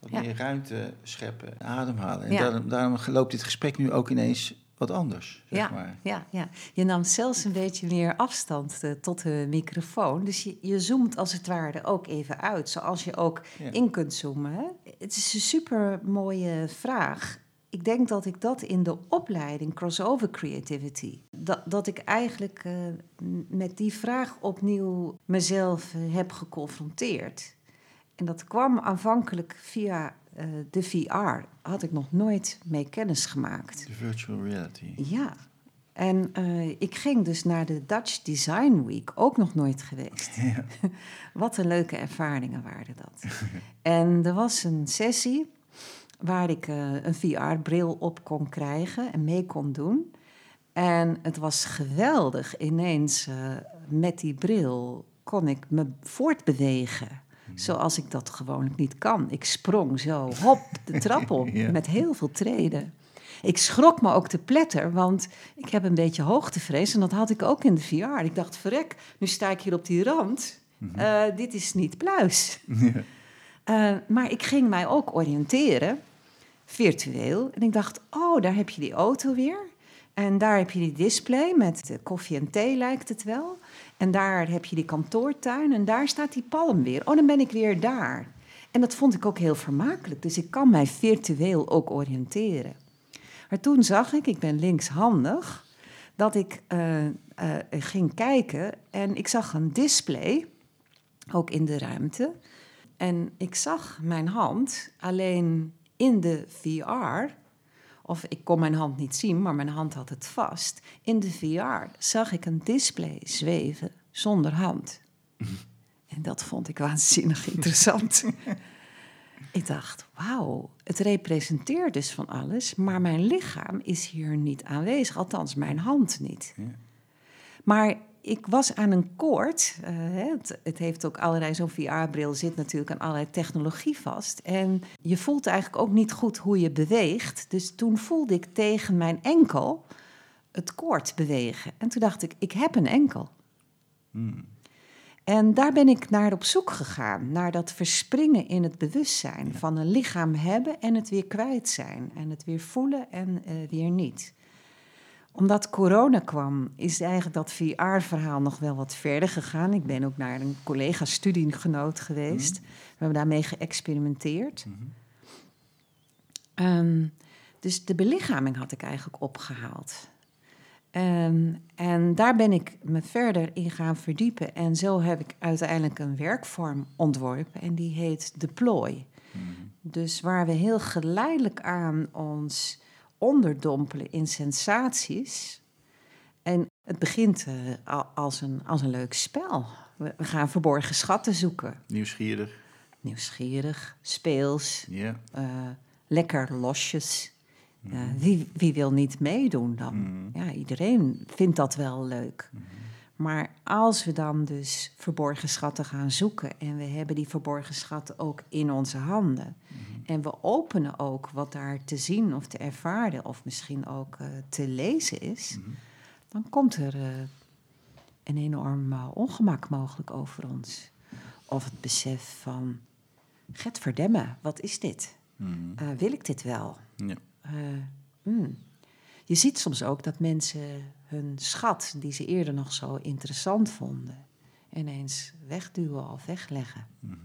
wat meer ruimte scheppen, ademhalen. En daarom, daarom loopt dit gesprek nu ook ineens wat anders. Zeg ja, maar. ja, ja, je nam zelfs een beetje meer afstand uh, tot de microfoon. Dus je, je zoomt als het ware ook even uit, zoals je ook in kunt zoomen. Hè? Het is een super mooie vraag. Ik denk dat ik dat in de opleiding Crossover Creativity, dat, dat ik eigenlijk uh, met die vraag opnieuw mezelf uh, heb geconfronteerd. En dat kwam aanvankelijk via uh, de VR had ik nog nooit mee kennis gemaakt. De virtual reality. Ja. En ik ging dus naar de Dutch Design Week, ook nog nooit geweest. Ja. Wat een leuke ervaringen waren dat. en er was een sessie waar ik uh, een VR-bril op kon krijgen en mee kon doen. En het was geweldig. Ineens met die bril kon ik me voortbewegen zoals ik dat gewoonlijk niet kan. Ik sprong zo, hop, de trap op, met heel veel treden. Ik schrok me ook te pletter, want ik heb een beetje hoogtevrees en dat had ik ook in de VR. Ik dacht, verrek, nu sta ik hier op die rand. Mhm. Eh, dit is niet pluis. Ja. Uh, maar ik ging mij ook oriënteren, virtueel. En ik dacht, oh, daar heb je die auto weer. En daar heb je die display met koffie en thee, lijkt het wel. En daar heb je die kantoortuin en daar staat die palm weer. Oh, dan ben ik weer daar. En dat vond ik ook heel vermakelijk. Dus ik kan mij virtueel ook oriënteren. Maar toen zag ik, ik ben linkshandig, dat ik uh, uh, ging kijken en ik zag een display, ook in de ruimte. En ik zag mijn hand alleen in de VR of ik kon mijn hand niet zien, maar mijn hand had het vast. In de VR zag ik een display zweven zonder hand. En dat vond ik waanzinnig interessant. Ik dacht, wauw, het representeert dus van alles, maar mijn lichaam is hier niet aanwezig, althans mijn hand niet. Ja. Maar ik was aan een koord. eh, het, het heeft ook allerlei, zo'n VR-bril zit natuurlijk aan allerlei technologie vast. En je voelt eigenlijk ook niet goed hoe je beweegt. Dus toen voelde ik tegen mijn enkel het koord bewegen. En toen dacht ik, ik heb een enkel. Hmm. En daar ben ik naar op zoek gegaan, naar dat verspringen in het bewustzijn van een lichaam hebben en het weer kwijt zijn. En het weer voelen en eh, weer niet. Omdat corona kwam, is eigenlijk dat VR-verhaal nog wel wat verder gegaan. Ik ben ook naar een collega-studiegenoot geweest. We hebben daarmee geëxperimenteerd. Mhm. Ehm, dus de belichaming had ik eigenlijk opgehaald. Ehm, en daar ben ik me verder in gaan verdiepen. En zo heb ik uiteindelijk een werkvorm ontworpen. En die heet deploy. Mhm. Dus waar we heel geleidelijk aan ons onderdompelen in sensaties. En het begint al- als, een, als een leuk spel. We, we gaan verborgen schatten zoeken. Nieuwsgierig. Nieuwsgierig, speels, eh, lekker losjes. Mhm. Wie, wie wil niet meedoen dan? Mhm. Ja, iedereen vindt dat wel leuk. Mhm. Maar als we dan dus verborgen schatten gaan zoeken en we hebben die verborgen schatten ook in onze handen Mhm. en we openen ook wat daar te zien of te ervaren of misschien ook eh, te lezen is, Mhm. dan komt er eh, een enorm eh, ongemak mogelijk over ons. Of het besef van, get verdemmen, wat is dit? Mhm. Wil ik dit wel? Ja. Hmm. Je ziet soms ook dat mensen hun schat, die ze eerder nog zo interessant vonden, ineens wegduwen of wegleggen. Mhm.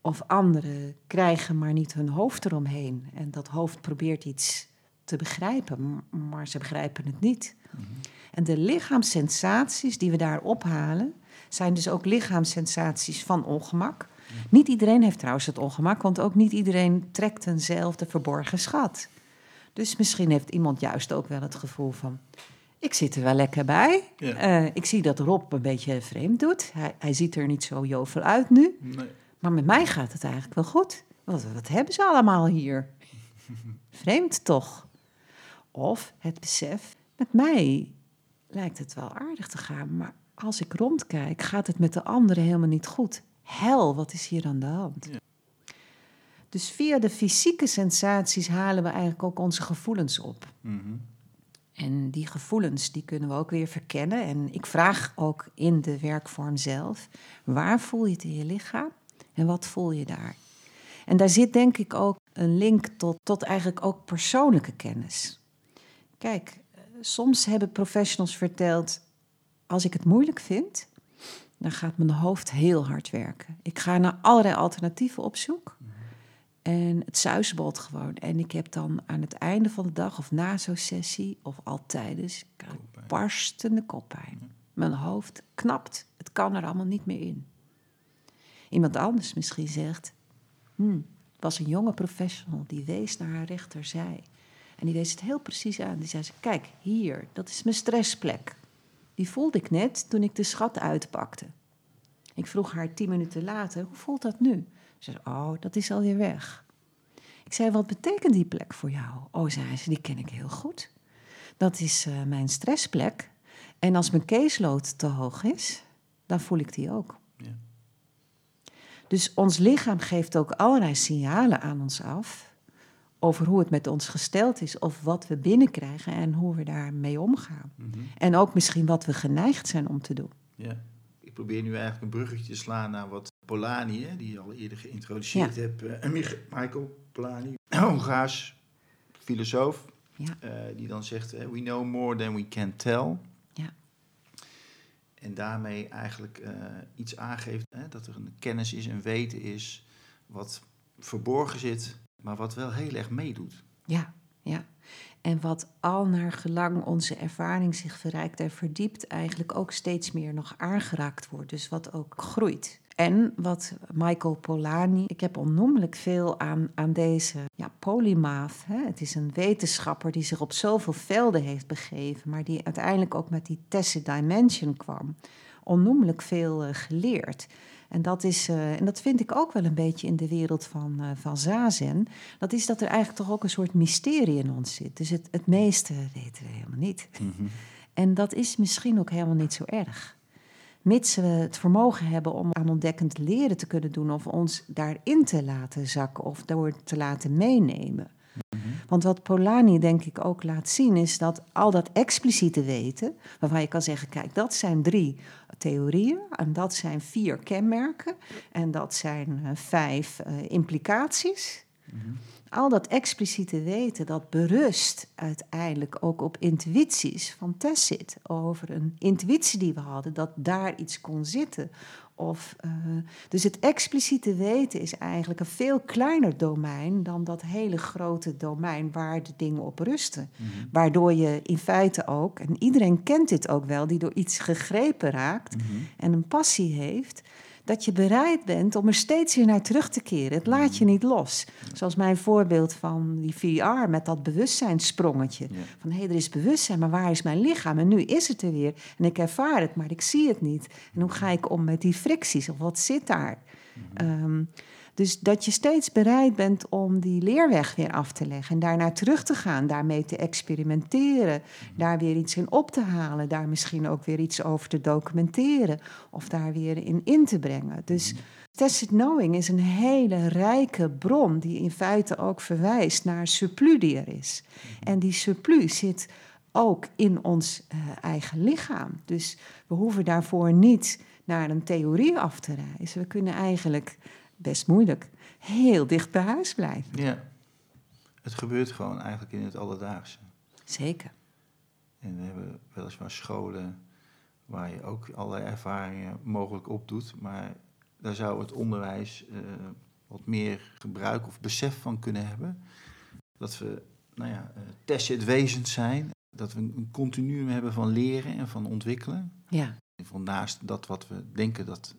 Of anderen krijgen maar niet hun hoofd eromheen. En dat hoofd probeert iets te begrijpen, maar ze begrijpen het niet. Mhm. En de lichaamssensaties die we daar ophalen, zijn dus ook lichaamssensaties van ongemak. Niet iedereen heeft trouwens het ongemak, want ook niet iedereen trekt eenzelfde verborgen schat. Dus misschien heeft iemand juist ook wel het gevoel van: ik zit er wel lekker bij. Ja. Eh, ik zie dat Rob een beetje vreemd doet. Hij, hij ziet er niet zo jovel uit nu. Nee. Maar met mij gaat het eigenlijk wel goed. Wat, wat hebben ze allemaal hier? Vreemd toch? Of het besef, met mij lijkt het wel aardig te gaan, maar als ik rondkijk, gaat het met de anderen helemaal niet goed. Hel, wat is hier aan de hand? Ja. Dus via de fysieke sensaties halen we eigenlijk ook onze gevoelens op. Mhm. En die gevoelens die kunnen we ook weer verkennen. En ik vraag ook in de werkvorm zelf: waar voel je het in je lichaam en wat voel je daar? En daar zit denk ik ook een link tot, tot eigenlijk ook persoonlijke kennis. Kijk, soms hebben professionals verteld: als ik het moeilijk vind, dan gaat mijn hoofd heel hard werken. Ik ga naar allerlei alternatieven op zoek. En het suisbolt gewoon. En ik heb dan aan het einde van de dag of na zo'n sessie of al tijdens Koppijn. barstende koppijn. Mijn hoofd knapt. Het kan er allemaal niet meer in. Iemand anders misschien zegt, hmm, het was een jonge professional die wees naar haar rechterzij. En die wees het heel precies aan. Die zei, ze, kijk, hier, dat is mijn stressplek. Die voelde ik net toen ik de schat uitpakte. Ik vroeg haar tien minuten later, hoe voelt dat nu? Ze zei, oh, dat is alweer weg. Ik zei, wat betekent die plek voor jou? Oh, zei ze, die ken ik heel goed. Dat is eh, mijn stressplek. En als mijn caseload te hoog is, dan voel ik die ook. Ja. Dus ons lichaam geeft ook allerlei signalen aan ons af over hoe het met ons gesteld is of wat we binnenkrijgen en hoe we daarmee omgaan. Mhm. En ook misschien wat we geneigd zijn om te doen. Ja. Ik probeer nu eigenlijk een bruggetje te slaan naar wat Polanyi, die je al eerder geïntroduceerd Ja. hebt. Mich- Michael Polanyi, Hongaars filosoof, Ja. eh, die dan zegt: eh, We know more than we can tell. Ja. En daarmee eigenlijk iets aangeeft hè, dat er een kennis is, een weten is, wat verborgen zit, maar wat wel heel erg meedoet. Ja, ja. En wat al naar gelang onze ervaring zich verrijkt en verdiept, eigenlijk ook steeds meer nog aangeraakt wordt. Dus wat ook groeit. En wat Michael Polanyi, ik heb onnoemelijk veel aan, aan deze ja, polymath. Hè? Het is een wetenschapper die zich op zoveel velden heeft begeven, maar die uiteindelijk ook met die tacit dimension kwam. Onnoemelijk veel eh, geleerd. En dat, is, uh, en dat vind ik ook wel een beetje in de wereld van, uh, van Zazen. Dat is dat er eigenlijk toch ook een soort mysterie in ons zit. Dus het, het meeste weten we helemaal niet. Mm -hmm. En dat is misschien ook helemaal niet zo erg. Mits we het vermogen hebben om aan ontdekkend leren te kunnen doen, of ons daarin te laten zakken of door te laten meenemen. Want wat Polanyi denk ik ook laat zien, is dat al dat expliciete weten, waarvan je kan zeggen, kijk, dat zijn drie theorieën en dat zijn vier kenmerken en dat zijn uh, vijf uh, implicaties. Mm -hmm. Al dat expliciete weten, dat berust uiteindelijk ook op intuïties van Tessit. Over een intuïtie die we hadden, dat daar iets kon zitten. Of, uh, dus het expliciete weten is eigenlijk een veel kleiner domein dan dat hele grote domein waar de dingen op rusten. Mm -hmm. Waardoor je in feite ook, en iedereen kent dit ook wel, die door iets gegrepen raakt mm -hmm. en een passie heeft, dat je bereid bent om er steeds weer naar terug te keren. Het laat je niet los. Zoals mijn voorbeeld van die VR met dat bewustzijnssprongetje. Ja. Van hé, hey, er is bewustzijn, maar waar is mijn lichaam? En nu is het er weer. En ik ervaar het, maar ik zie het niet. En hoe ga ik om met die fricties? Of wat zit daar? Um, dus dat je steeds bereid bent om die leerweg weer af te leggen en daarnaar terug te gaan, daarmee te experimenteren, daar weer iets in op te halen, daar misschien ook weer iets over te documenteren of daar weer in in te brengen. Dus Tacit Knowing is een hele rijke bron die in feite ook verwijst naar surplus die er is. En die surplus zit ook in ons uh, eigen lichaam. Dus we hoeven daarvoor niet naar een theorie af te reizen. We kunnen eigenlijk best moeilijk, heel dicht bij huis blijven. Ja, het gebeurt gewoon eigenlijk in het alledaagse. Zeker. En we hebben weliswaar scholen waar je ook allerlei ervaringen mogelijk opdoet, maar daar zou het onderwijs uh, wat meer gebruik of besef van kunnen hebben. Dat we, nou ja, uh, tacit zijn, dat we een continuum hebben van leren en van ontwikkelen. Ja. Van naast dat wat we denken dat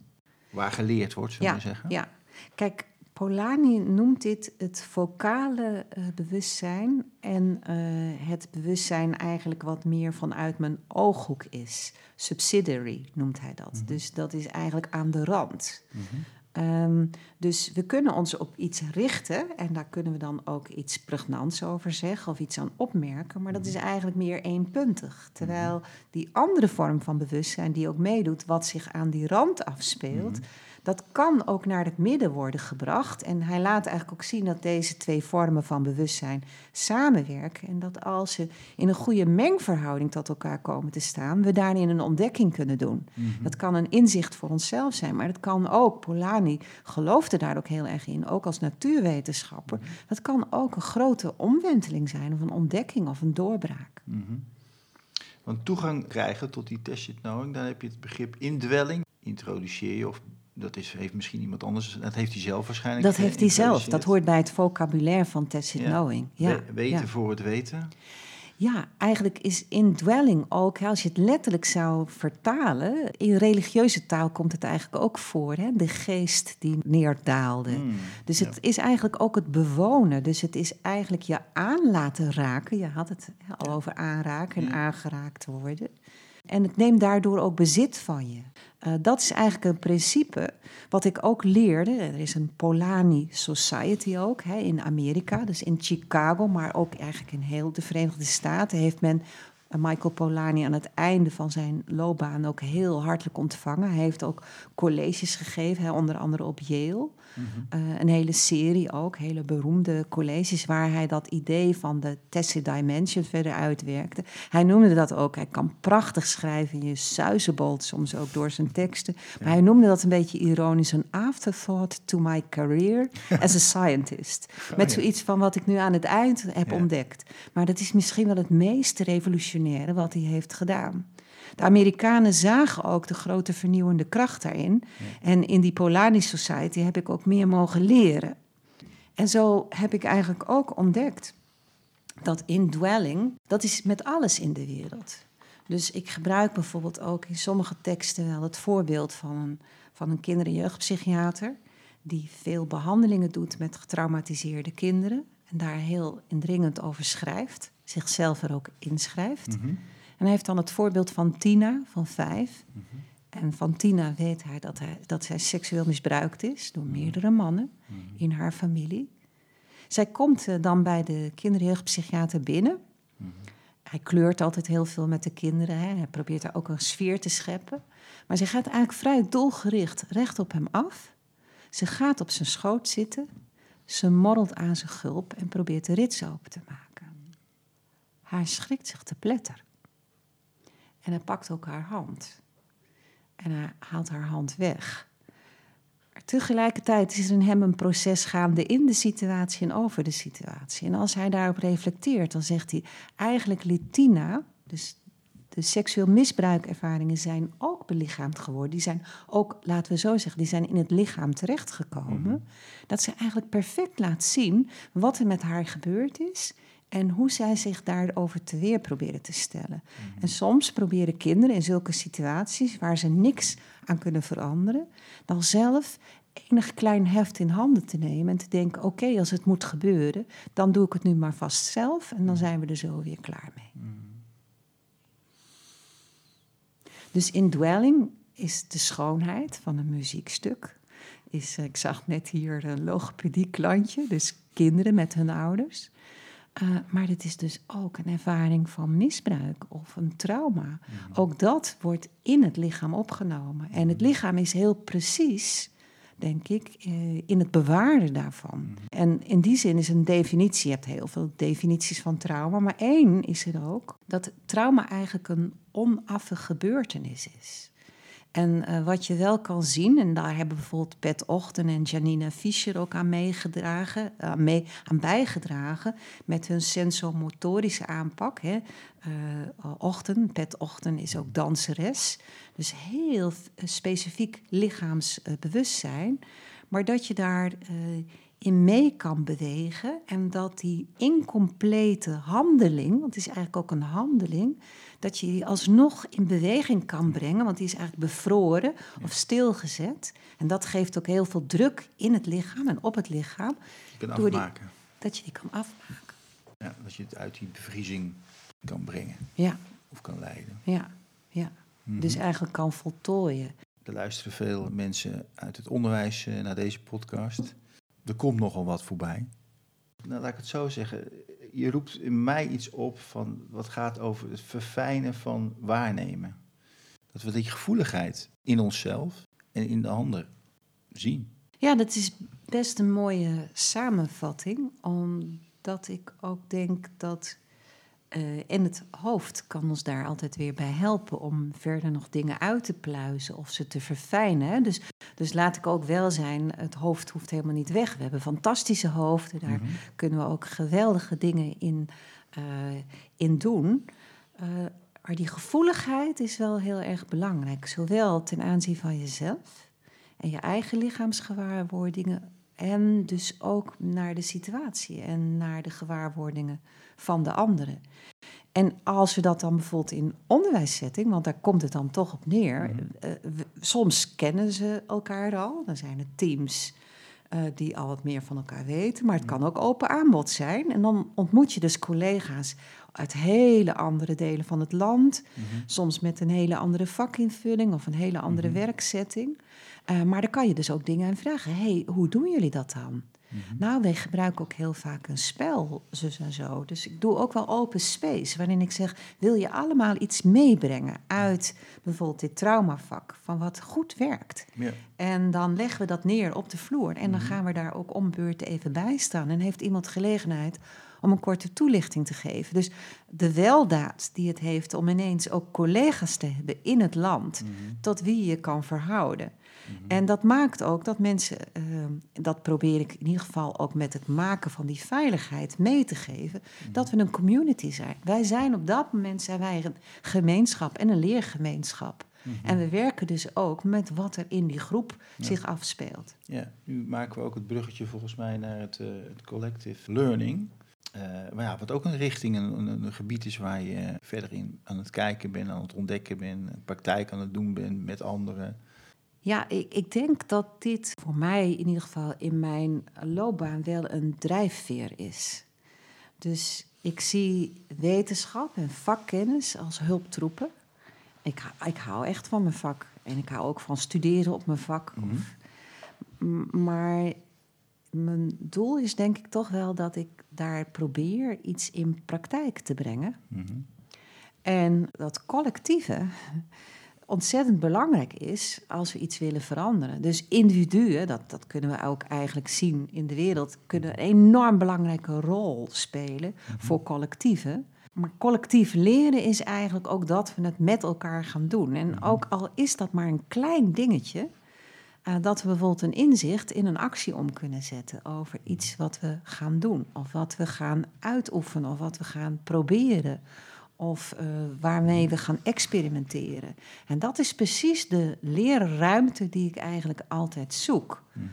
waar geleerd wordt, zullen ja, we zeggen. Ja, Kijk, Polanyi noemt dit het vocale uh, bewustzijn en uh, het bewustzijn eigenlijk wat meer vanuit mijn ooghoek is. Subsidiary noemt hij dat. Mm -hmm. Dus dat is eigenlijk aan de rand. Mm -hmm. um, dus we kunnen ons op iets richten en daar kunnen we dan ook iets pregnants over zeggen of iets aan opmerken, maar dat is eigenlijk meer eenpuntig. Terwijl die andere vorm van bewustzijn die ook meedoet, wat zich aan die rand afspeelt. Mm -hmm dat kan ook naar het midden worden gebracht. En hij laat eigenlijk ook zien dat deze twee vormen van bewustzijn samenwerken. En dat als ze in een goede mengverhouding tot elkaar komen te staan, we daarin een ontdekking kunnen doen. Mm -hmm. Dat kan een inzicht voor onszelf zijn, maar dat kan ook, Polanyi geloofde daar ook heel erg in, ook als natuurwetenschapper. Dat kan ook een grote omwenteling zijn, of een ontdekking of een doorbraak. Mm -hmm. Want toegang krijgen tot die tacit knowing, dan heb je het begrip indwelling. Introduceer je of dat is, heeft misschien iemand anders, dat heeft hij zelf waarschijnlijk. Dat heeft hij zelf, dat hoort bij het vocabulaire van tacit ja. knowing. Ja. We, weten ja. voor het weten. Ja, eigenlijk is indwelling ook, als je het letterlijk zou vertalen, in religieuze taal komt het eigenlijk ook voor, hè? de geest die neerdaalde. Mm, dus het ja. is eigenlijk ook het bewonen. Dus het is eigenlijk je aan laten raken. Je had het al over aanraken en aangeraakt worden. En het neemt daardoor ook bezit van je. Uh, dat is eigenlijk een principe wat ik ook leerde. Er is een Polanyi Society ook hè, in Amerika, dus in Chicago, maar ook eigenlijk in heel de Verenigde Staten heeft men Michael Polanyi aan het einde van zijn loopbaan ook heel hartelijk ontvangen. Hij heeft ook colleges gegeven, hè, onder andere op Yale. Mm-hmm. Uh, een hele serie ook, hele beroemde colleges, waar hij dat idee van de tacit dimension verder uitwerkte. Hij noemde dat ook, hij kan prachtig schrijven, je suizenbolt soms ook door zijn teksten. Maar hij noemde dat een beetje ironisch, een afterthought to my career as a scientist. Oh, Met zoiets van wat ik nu aan het eind heb ja. ontdekt. Maar dat is misschien wel het meest revolutionaire wat hij heeft gedaan. De Amerikanen zagen ook de grote vernieuwende kracht daarin. Ja. En in die Polanyi Society heb ik ook meer mogen leren. En zo heb ik eigenlijk ook ontdekt dat indwelling, dat is met alles in de wereld. Dus ik gebruik bijvoorbeeld ook in sommige teksten wel het voorbeeld van een, van een kinder- en jeugdpsychiater... die veel behandelingen doet met getraumatiseerde kinderen... en daar heel indringend over schrijft, zichzelf er ook inschrijft... Mm -hmm. En hij heeft dan het voorbeeld van Tina van vijf. Mm -hmm. En van Tina weet hij dat, hij dat zij seksueel misbruikt is door meerdere mannen in haar familie. Zij komt eh, dan bij de kinderjeugdpsychiater binnen. Hij kleurt altijd heel veel met de kinderen. Hè. Hij probeert daar ook een sfeer te scheppen. Maar ze gaat eigenlijk vrij doelgericht recht op hem af. Ze gaat op zijn schoot zitten. Ze morrelt aan zijn gulp en probeert de rits open te maken. Hij schrikt zich te pletter. En hij pakt ook haar hand. En hij haalt haar hand weg. Maar tegelijkertijd is er in hem een proces gaande in de situatie en over de situatie. En als hij daarop reflecteert, dan zegt hij: eigenlijk Litina, dus de seksueel misbruikervaringen zijn ook belichaamd geworden. Die zijn ook, laten we zo zeggen, die zijn in het lichaam terechtgekomen. Dat ze eigenlijk perfect laat zien wat er met haar gebeurd is en hoe zij zich daarover te weer proberen te stellen. En soms proberen kinderen in zulke situaties waar ze niks aan kunnen veranderen, dan zelf enig klein heft in handen te nemen en te denken: oké, als het moet gebeuren, dan doe ik het nu maar vast zelf en dan zijn we er zo weer klaar mee. Dus indwelling is de schoonheid van een muziekstuk. Is, eh, ik zag net hier een logopedie klantje, dus kinderen met hun ouders. Uh, maar het is dus ook een ervaring van misbruik of een trauma. Ook dat wordt in het lichaam opgenomen. En het lichaam is heel precies, denk ik, uh, in het bewaren daarvan. En in die zin is een definitie, je hebt heel veel definities van trauma, maar één is er ook, dat trauma eigenlijk een onaffe gebeurtenis is. En uh, wat je wel kan zien, en daar hebben bijvoorbeeld Pet Ochten en Janina Fischer ook aan meegedragen, uh, mee, aan bijgedragen met hun sensomotorische aanpak. Hè. Uh, Ochten, Pet Ochten is ook danseres, dus heel specifiek lichaamsbewustzijn, maar dat je daar in mee kan bewegen en dat die incomplete handeling, want het is eigenlijk ook een handeling, dat je die alsnog in beweging kan brengen, want die is eigenlijk bevroren of stilgezet. En dat geeft ook heel veel druk in het lichaam en op het lichaam. Je kunt afmaken. Die, dat je die kan afmaken. Ja, dat je het uit die bevriezing kan brengen. Ja. Of kan leiden. Ja, ja. Mm-hmm. Dus eigenlijk kan voltooien. Er luisteren veel mensen uit het onderwijs naar deze podcast. Er komt nogal wat voorbij. Nou, laat ik het zo zeggen je roept in mij iets op van wat gaat over het verfijnen van waarnemen. Dat we die gevoeligheid in onszelf en in de ander zien. Ja, dat is best een mooie samenvatting, omdat ik ook denk dat uh, en het hoofd kan ons daar altijd weer bij helpen om verder nog dingen uit te pluizen of ze te verfijnen. Dus, dus laat ik ook wel zijn, het hoofd hoeft helemaal niet weg. We hebben fantastische hoofden, daar mm-hmm. kunnen we ook geweldige dingen in, uh, in doen. Uh, maar die gevoeligheid is wel heel erg belangrijk, zowel ten aanzien van jezelf en je eigen lichaamsgewaarwordingen en dus ook naar de situatie en naar de gewaarwordingen van de anderen. En als we dat dan bijvoorbeeld in onderwijssetting, want daar komt het dan toch op neer. Uh, soms kennen ze elkaar al, dan zijn het teams uh, die al wat meer van elkaar weten, maar het kan ook open aanbod zijn. En dan ontmoet je dus collega's uit hele andere delen van het land, mm -hmm. soms met een hele andere vakinvulling of een hele andere mm -hmm. werksetting. Uh, maar dan kan je dus ook dingen aan vragen. hey, hoe doen jullie dat dan? Mm -hmm. Nou, wij gebruiken ook heel vaak een spel, zus en zo. Dus ik doe ook wel open space, waarin ik zeg: wil je allemaal iets meebrengen uit bijvoorbeeld dit traumavak, van wat goed werkt? Ja. En dan leggen we dat neer op de vloer en dan gaan we daar ook om beurt even bij staan. En heeft iemand gelegenheid om een korte toelichting te geven. Dus de weldaad die het heeft om ineens ook collega's te hebben in het land, mm -hmm. tot wie je kan verhouden. Mm-hmm. En dat maakt ook dat mensen, uh, dat probeer ik in ieder geval ook met het maken van die veiligheid mee te geven, mm-hmm. dat we een community zijn. Wij zijn op dat moment zijn wij een gemeenschap en een leergemeenschap. Mm-hmm. En we werken dus ook met wat er in die groep ja. zich afspeelt. Ja, nu maken we ook het bruggetje volgens mij naar het, uh, het collective learning. Uh, maar ja, wat ook een richting, een, een, een, gebied is waar je verder in aan het kijken bent, aan het ontdekken bent, praktijk aan het doen bent met anderen. Ja, ik, ik, denk dat dit voor mij in ieder geval in mijn loopbaan wel een drijfveer is. Dus ik zie wetenschap en vakkennis als hulptroepen. Ik, ik hou echt van mijn vak. En ik hou ook van studeren op mijn vak. Mhm. Maar mijn doel is denk ik toch wel dat ik daar probeer iets in praktijk te brengen. Mhm. En dat collectieve ontzettend belangrijk is als we iets willen veranderen. Dus individuen, dat, dat kunnen we ook eigenlijk zien in de wereld, kunnen een enorm belangrijke rol spelen voor collectieven. Maar collectief leren is eigenlijk ook dat we het met elkaar gaan doen. En ook al is dat maar een klein dingetje, eh, dat we bijvoorbeeld een inzicht in een actie om kunnen zetten over iets wat we gaan doen, of wat we gaan uitoefenen, of wat we gaan proberen, of eh, waarmee we gaan experimenteren. En dat is precies de leerruimte die ik eigenlijk altijd zoek. Mhm.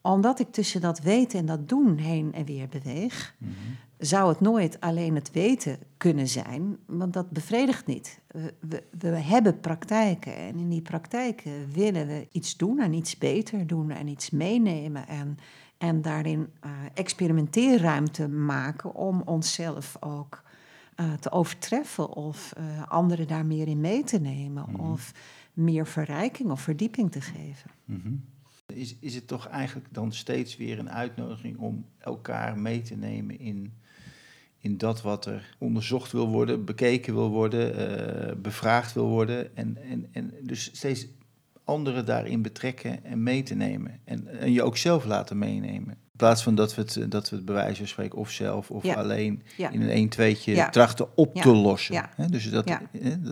Omdat ik tussen dat weten en dat doen heen en weer beweeg, Mhm. zou het nooit alleen het weten kunnen zijn, want dat bevredigt niet. We, we, we hebben praktijken en in die praktijken willen we iets doen en iets beter doen en iets meenemen en, en daarin eh, experimenteerruimte maken om onszelf ook eh, te overtreffen of eh, anderen daar meer in mee te nemen Mhm. of meer verrijking of verdieping te geven. Mhm. Is, is het toch eigenlijk dan steeds weer een uitnodiging om elkaar mee te nemen in, in dat wat er onderzocht wil worden, bekeken wil worden, eh, bevraagd wil worden. En, en, en dus steeds anderen daarin betrekken en mee te nemen. En, en je ook zelf laten meenemen. In plaats van dat we het, dat we het bij wijze van spreken of zelf of Ja. alleen Ja. in een 1 tweetje Ja. trachten op te lossen. Dus dat,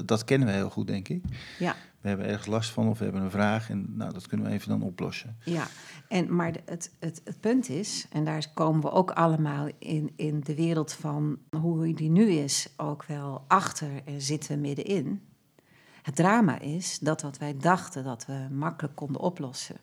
dat, kennen we heel goed, denk ik. Ja. We hebben ergens last van of we hebben een vraag en nou, dat kunnen we even dan oplossen. Ja, en, maar het, het, het punt is, en daar komen we ook allemaal in, in de wereld van hoe die nu is, ook wel achter en zitten we middenin. Het drama is dat wat wij dachten dat we makkelijk konden oplossen,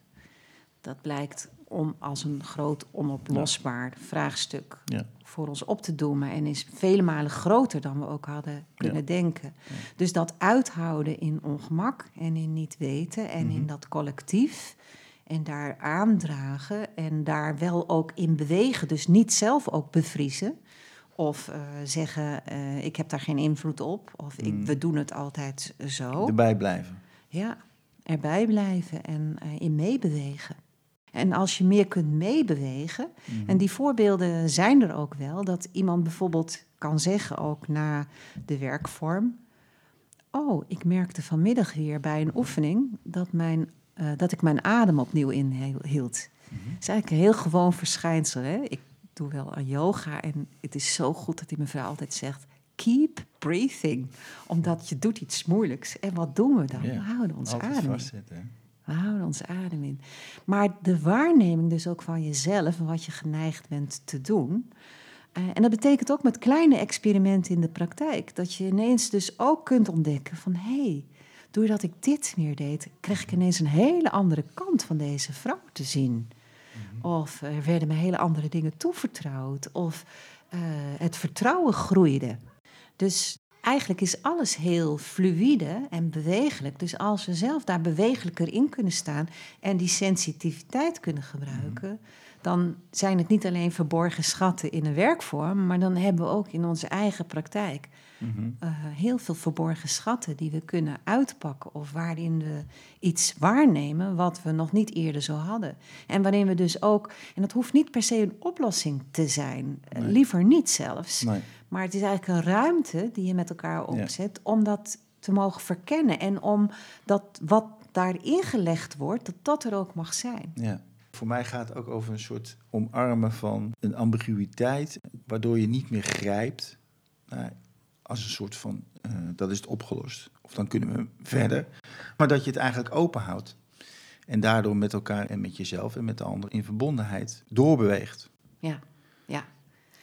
dat blijkt om als een groot onoplosbaar vraagstuk Ja. voor ons op te doemen en is vele malen groter dan we ook hadden kunnen denken. Dus dat uithouden in ongemak en in niet weten en in dat collectief en daar aandragen en daar wel ook in bewegen, dus niet zelf ook bevriezen of eh, zeggen eh, ik heb daar geen invloed op of ik, we doen het altijd zo. Erbij blijven. Ja, erbij blijven en eh, in meebewegen. En als je meer kunt meebewegen, en die voorbeelden zijn er ook wel, dat iemand bijvoorbeeld kan zeggen, ook na de werkvorm: Oh, ik merkte vanmiddag weer bij een oefening dat, mijn, eh, dat ik mijn adem opnieuw inhield. Dat is eigenlijk een heel gewoon verschijnsel. Hè? Ik doe wel aan yoga en het is zo goed dat die mevrouw altijd zegt: Keep breathing. Omdat je doet iets moeilijks. En wat doen we dan? Ja, We houden ons adem in. We houden onze adem in. Maar de waarneming dus ook van jezelf en wat je geneigd bent te doen. eh, en dat betekent ook met kleine experimenten in de praktijk. Dat je ineens dus ook kunt ontdekken van... hé, hey, doordat ik dit meer deed... kreeg ik ineens een hele andere kant van deze vrouw te zien. Of er werden me hele andere dingen toevertrouwd. Of eh, het vertrouwen groeide. Dus eigenlijk is alles heel fluïde en bewegelijk. Dus als we zelf daar bewegelijker in kunnen staan en die sensitiviteit kunnen gebruiken, dan zijn het niet alleen verborgen schatten in een werkvorm, maar dan hebben we ook in onze eigen praktijk Mhm. eh, heel veel verborgen schatten die we kunnen uitpakken of waarin we iets waarnemen wat we nog niet eerder zo hadden. En waarin we dus ook, en dat hoeft niet per se een oplossing te zijn, eh, liever niet zelfs. Nee. Maar het is eigenlijk een ruimte die je met elkaar opzet om dat te mogen verkennen. En om dat wat daarin gelegd wordt, dat dat er ook mag zijn. Ja. Voor mij gaat het ook over een soort omarmen van een ambiguïteit, waardoor je niet meer grijpt nou, als een soort van, eh, dat is het opgelost. Of dan kunnen we verder. Maar dat je het eigenlijk open houdt. En daardoor met elkaar en met jezelf en met de ander in verbondenheid doorbeweegt. Ja,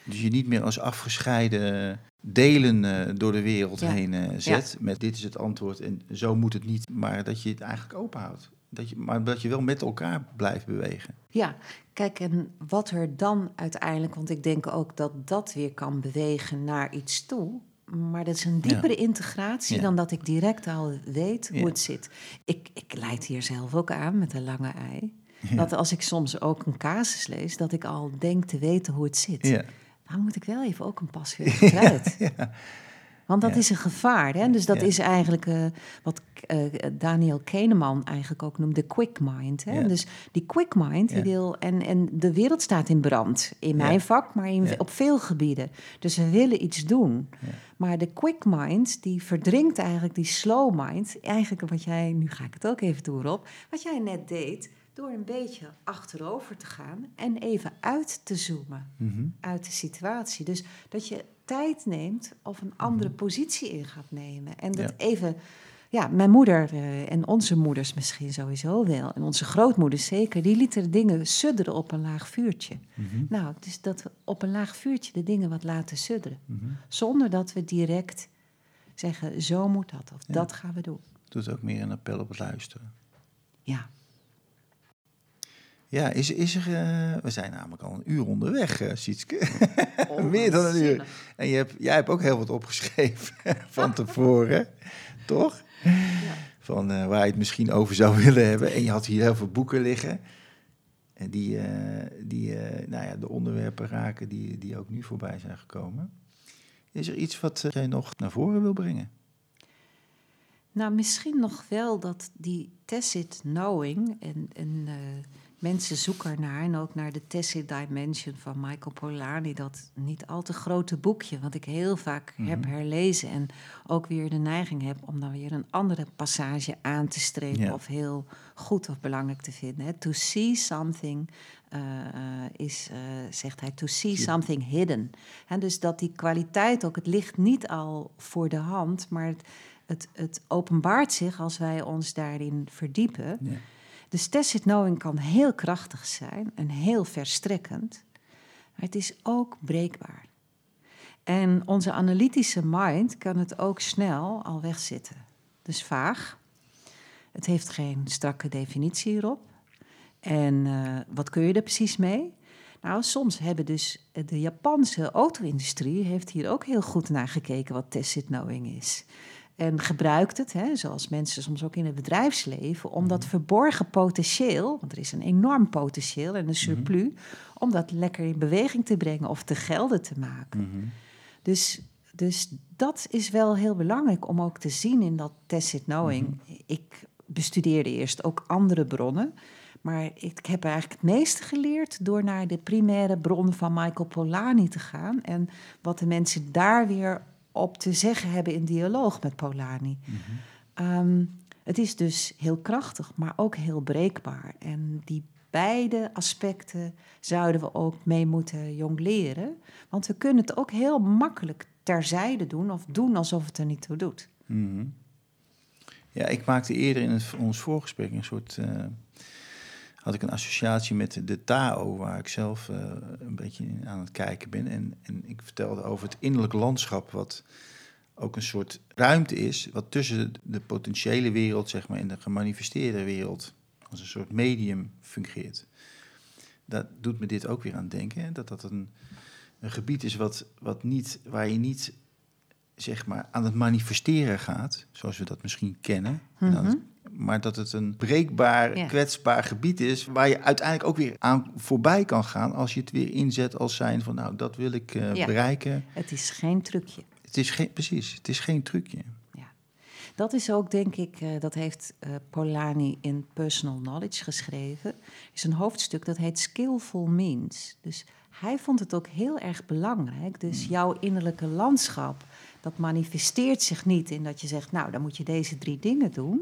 Dus je niet meer als afgescheiden delen eh, door de wereld Ja. heen eh, zet. Met dit is het antwoord en zo moet het niet. Maar dat je het eigenlijk open houdt. Dat je, maar dat je wel met elkaar blijft bewegen. ja. Kijk, en wat er dan uiteindelijk, want ik denk ook dat dat weer kan bewegen naar iets toe. Maar dat is een diepere integratie Ja. dan dat ik direct al weet hoe het zit. Ik, ik leid hier zelf ook aan met een lange ei. Dat als ik soms ook een casus lees, dat ik al denk te weten hoe het zit. Dan moet ik wel even ook een pas weer achteruit. Ja. Want dat Ja. is een gevaar. Hè? Dus dat is eigenlijk eh, wat eh, Daniel Kahneman eigenlijk ook noemde quick mind. Hè? Dus die quick mind, die wil... En, en de wereld staat in brand. In mijn vak, maar in, op veel gebieden. Dus we willen iets doen. Maar de quick mind, die verdringt eigenlijk die slow mind. Eigenlijk wat jij... Nu ga ik het ook even doen, Rob. Wat jij net deed, door een beetje achterover te gaan... en even uit te zoomen Mhm. uit de situatie. Dus dat je tijd neemt of een andere Mhm. positie in gaat nemen. En dat Ja. even, ja, mijn moeder eh, en onze moeders misschien sowieso wel, en onze grootmoeders zeker, die lieten dingen sudderen op een laag vuurtje. Mhm. Nou, dus dat we op een laag vuurtje de dingen wat laten sudderen. Zonder dat we direct zeggen, zo moet dat, of Ja. dat gaan we doen. Doet ook meer een appel op het luisteren. Ja, Ja, is, is er... eh, we zijn namelijk al een uur onderweg, eh Sietske. Meer dan een uur. En je hebt, jij hebt ook heel wat opgeschreven van tevoren, toch? Ja. Van eh, waar je het misschien over zou willen hebben. En je had hier heel veel boeken liggen. En die, die nou ja, de onderwerpen raken die, die ook nu voorbij zijn gekomen. Is er iets wat jij nog naar voren wil brengen? Nou, misschien nog wel dat die tacit knowing en, en mensen zoeken ernaar en ook naar de tacit dimension van Michael Polanyi, dat niet al te grote boekje, wat ik heel vaak heb Mhm. herlezen en ook weer de neiging heb om dan weer een andere passage aan te strepen Ja. of heel goed of belangrijk te vinden. Hè. To see something eh, eh, is, eh, zegt hij, to see something hidden. En dus dat die kwaliteit ook, het ligt niet al voor de hand, maar het, het, het openbaart zich als wij ons daarin verdiepen. Ja. Dus tacit knowing kan heel krachtig zijn en heel verstrekkend, maar het is ook breekbaar. En onze analytische mind kan het ook snel al wegzitten. Dus vaag. Het heeft geen strakke definitie hierop. En eh, wat kun je er precies mee? Nou, soms hebben dus de Japanse auto-industrie heeft hier ook heel goed naar gekeken wat tacit knowing is. En gebruikt het, hè, zoals mensen soms ook in het bedrijfsleven, om dat verborgen potentieel, want er is een enorm potentieel en een surplus, om dat lekker in beweging te brengen of te gelden te maken. Mhm. Dus, dus dat is wel heel belangrijk om ook te zien in dat tacit knowing. Mhm. Ik bestudeerde eerst ook andere bronnen. Maar ik heb eigenlijk het meeste geleerd door naar de primaire bron van Michael Polanyi te gaan. En wat de mensen daar weer op te zeggen hebben in dialoog met Polanyi. Mhm. Ehm, het is dus heel krachtig, maar ook heel breekbaar. En die beide aspecten zouden we ook mee moeten jongleren. Want we kunnen het ook heel makkelijk terzijde doen of doen alsof het er niet toe doet. Mhm. Ja, ik maakte eerder in het, ons voorgesprek een soort. eh, had ik een associatie met de Tao, waar ik zelf eh, een beetje aan het kijken ben. En, en ik vertelde over het innerlijk landschap, wat ook een soort ruimte is, wat tussen de potentiële wereld, zeg maar, en de gemanifesteerde wereld, als een soort medium fungeert. Dat doet me dit ook weer aan denken, dat dat een, een gebied is wat, wat niet, waar je niet zeg maar, aan het manifesteren gaat, zoals we dat misschien kennen. Het- maar dat het een breekbaar, Ja. kwetsbaar gebied is, waar je uiteindelijk ook weer aan voorbij kan gaan als je het weer inzet als zijn van, nou, dat wil ik eh, Ja. bereiken. Het is geen trucje. Het is geen, precies, het is geen trucje. Dat is ook, denk ik, eh, dat heeft eh, Polanyi in Personal Knowledge geschreven. is een hoofdstuk dat heet Skillful Means. Dus hij vond het ook heel erg belangrijk. Dus jouw innerlijke landschap, dat manifesteert zich niet in dat je zegt, nou, dan moet je deze drie dingen doen.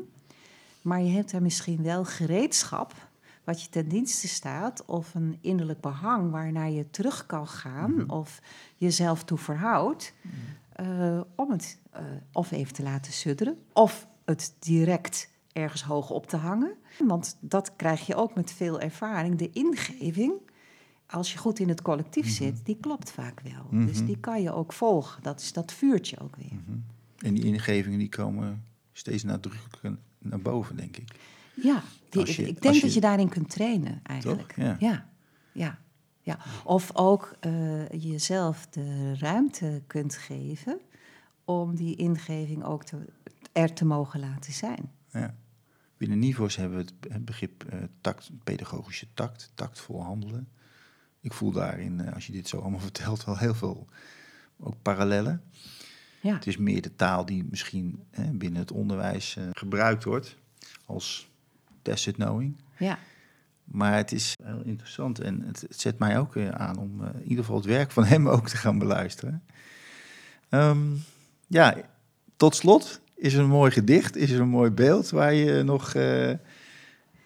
Maar je hebt daar misschien wel gereedschap wat je ten dienste staat, of een innerlijk behang waarnaar je terug kan gaan Mhm. of jezelf toe verhoudt, eh, om het eh, of even te laten sudderen, of het direct ergens hoog op te hangen. Want dat krijg je ook met veel ervaring. De ingeving, als je goed in het collectief Mhm. zit, die klopt vaak wel. Mhm. Dus die kan je ook volgen. Dat is dat vuurtje ook weer. Mhm. En die ingevingen die komen steeds nadrukkelijker naar boven, denk ik. Ja, die, Als je- ik, denk je- dat je daarin kunt trainen eigenlijk. Ja. Ja, ja, ja. Of ook eh, jezelf de ruimte kunt geven om die ingeving ook te, er te mogen laten zijn. Ja. Binnen NIVO's hebben we het, het begrip eh, tact, pedagogische tact, tactvol handelen. Ik voel daarin, eh, als je dit zo allemaal vertelt, wel heel veel ook parallellen. Ja. Het is meer de taal die misschien hè, binnen het onderwijs eh, gebruikt wordt als tacit knowing. Ja. Maar het is heel interessant en het, het zet mij ook weer aan om eh, in ieder geval het werk van hem ook te gaan beluisteren. Ehm, ja, tot slot is er een mooi gedicht, is er een mooi beeld waar je nog eh,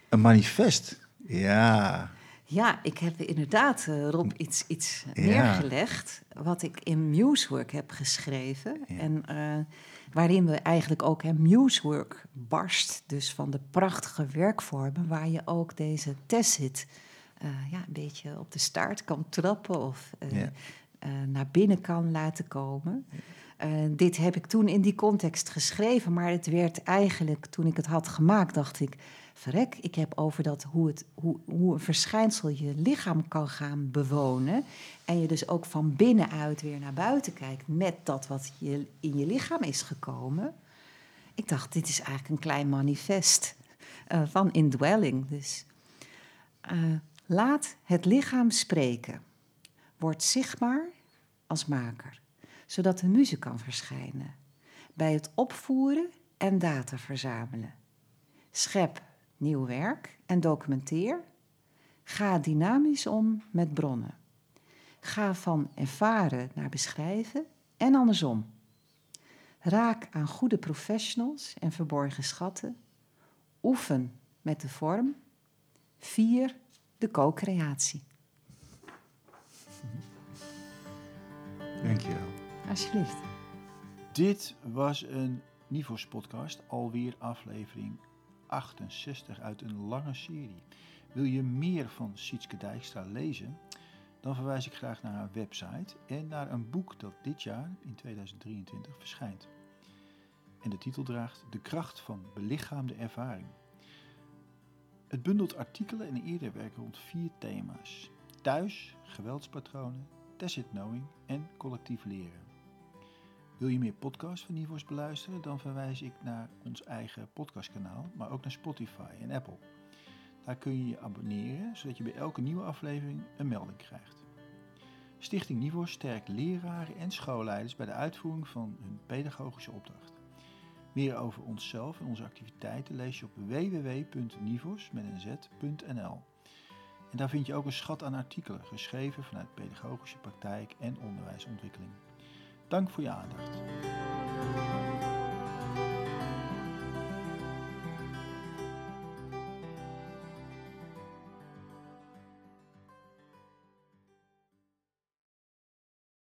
een manifest. Ja, Ja, ik heb inderdaad, eh, Rob, iets, iets Ja. neergelegd. Wat ik in Musework heb geschreven. Ja. En eh, waarin we eigenlijk ook, hè, Musework barst dus van de prachtige werkvormen. Waar je ook deze tacit eh, ja, een beetje op de staart kan trappen of Ja. naar binnen kan laten komen. Dit heb ik toen in die context geschreven, maar het werd eigenlijk, toen ik het had gemaakt, dacht ik, verrek, ik heb over dat hoe, het, hoe, hoe een verschijnsel je lichaam kan gaan bewonen. En je dus ook van binnenuit weer naar buiten kijkt met dat wat je, in je lichaam is gekomen. Ik dacht, dit is eigenlijk een klein manifest eh, van indwelling. Dus eh, laat het lichaam spreken. Word zichtbaar als maker, zodat de muze kan verschijnen. Bij het opvoeren en data verzamelen. Schep nieuw werk en documenteer. Ga dynamisch om met bronnen. Ga van ervaren naar beschrijven en andersom. Raak aan goede professionals en verborgen schatten. Oefen met de vorm. Vier de co-creatie. dankjewel. Alsjeblieft. Dit was een Nivos podcast, alweer aflevering 68 uit een lange serie. Wil je meer van Sietske Dijkstra lezen? Dan verwijs ik graag naar haar website en naar een boek dat dit jaar, in 2023, verschijnt. En de titel draagt De kracht van belichaamde ervaring. Het bundelt artikelen en eerder werk rond vier thema's. Thuis, geweldspatronen, tacit knowing en collectief leren. Wil je meer podcasts van Nivos beluisteren? Dan verwijs ik naar ons eigen podcastkanaal, maar ook naar Spotify en Apple. Daar kun je je abonneren, zodat je bij elke nieuwe aflevering een melding krijgt. Stichting Nivos sterkt leraren en schoolleiders bij de uitvoering van hun pedagogische opdracht. Meer over onszelf en onze activiteiten lees je op www.nivos.nl. En daar vind je ook een schat aan artikelen, geschreven vanuit pedagogische praktijk en onderwijsontwikkeling. Dank voor je aandacht.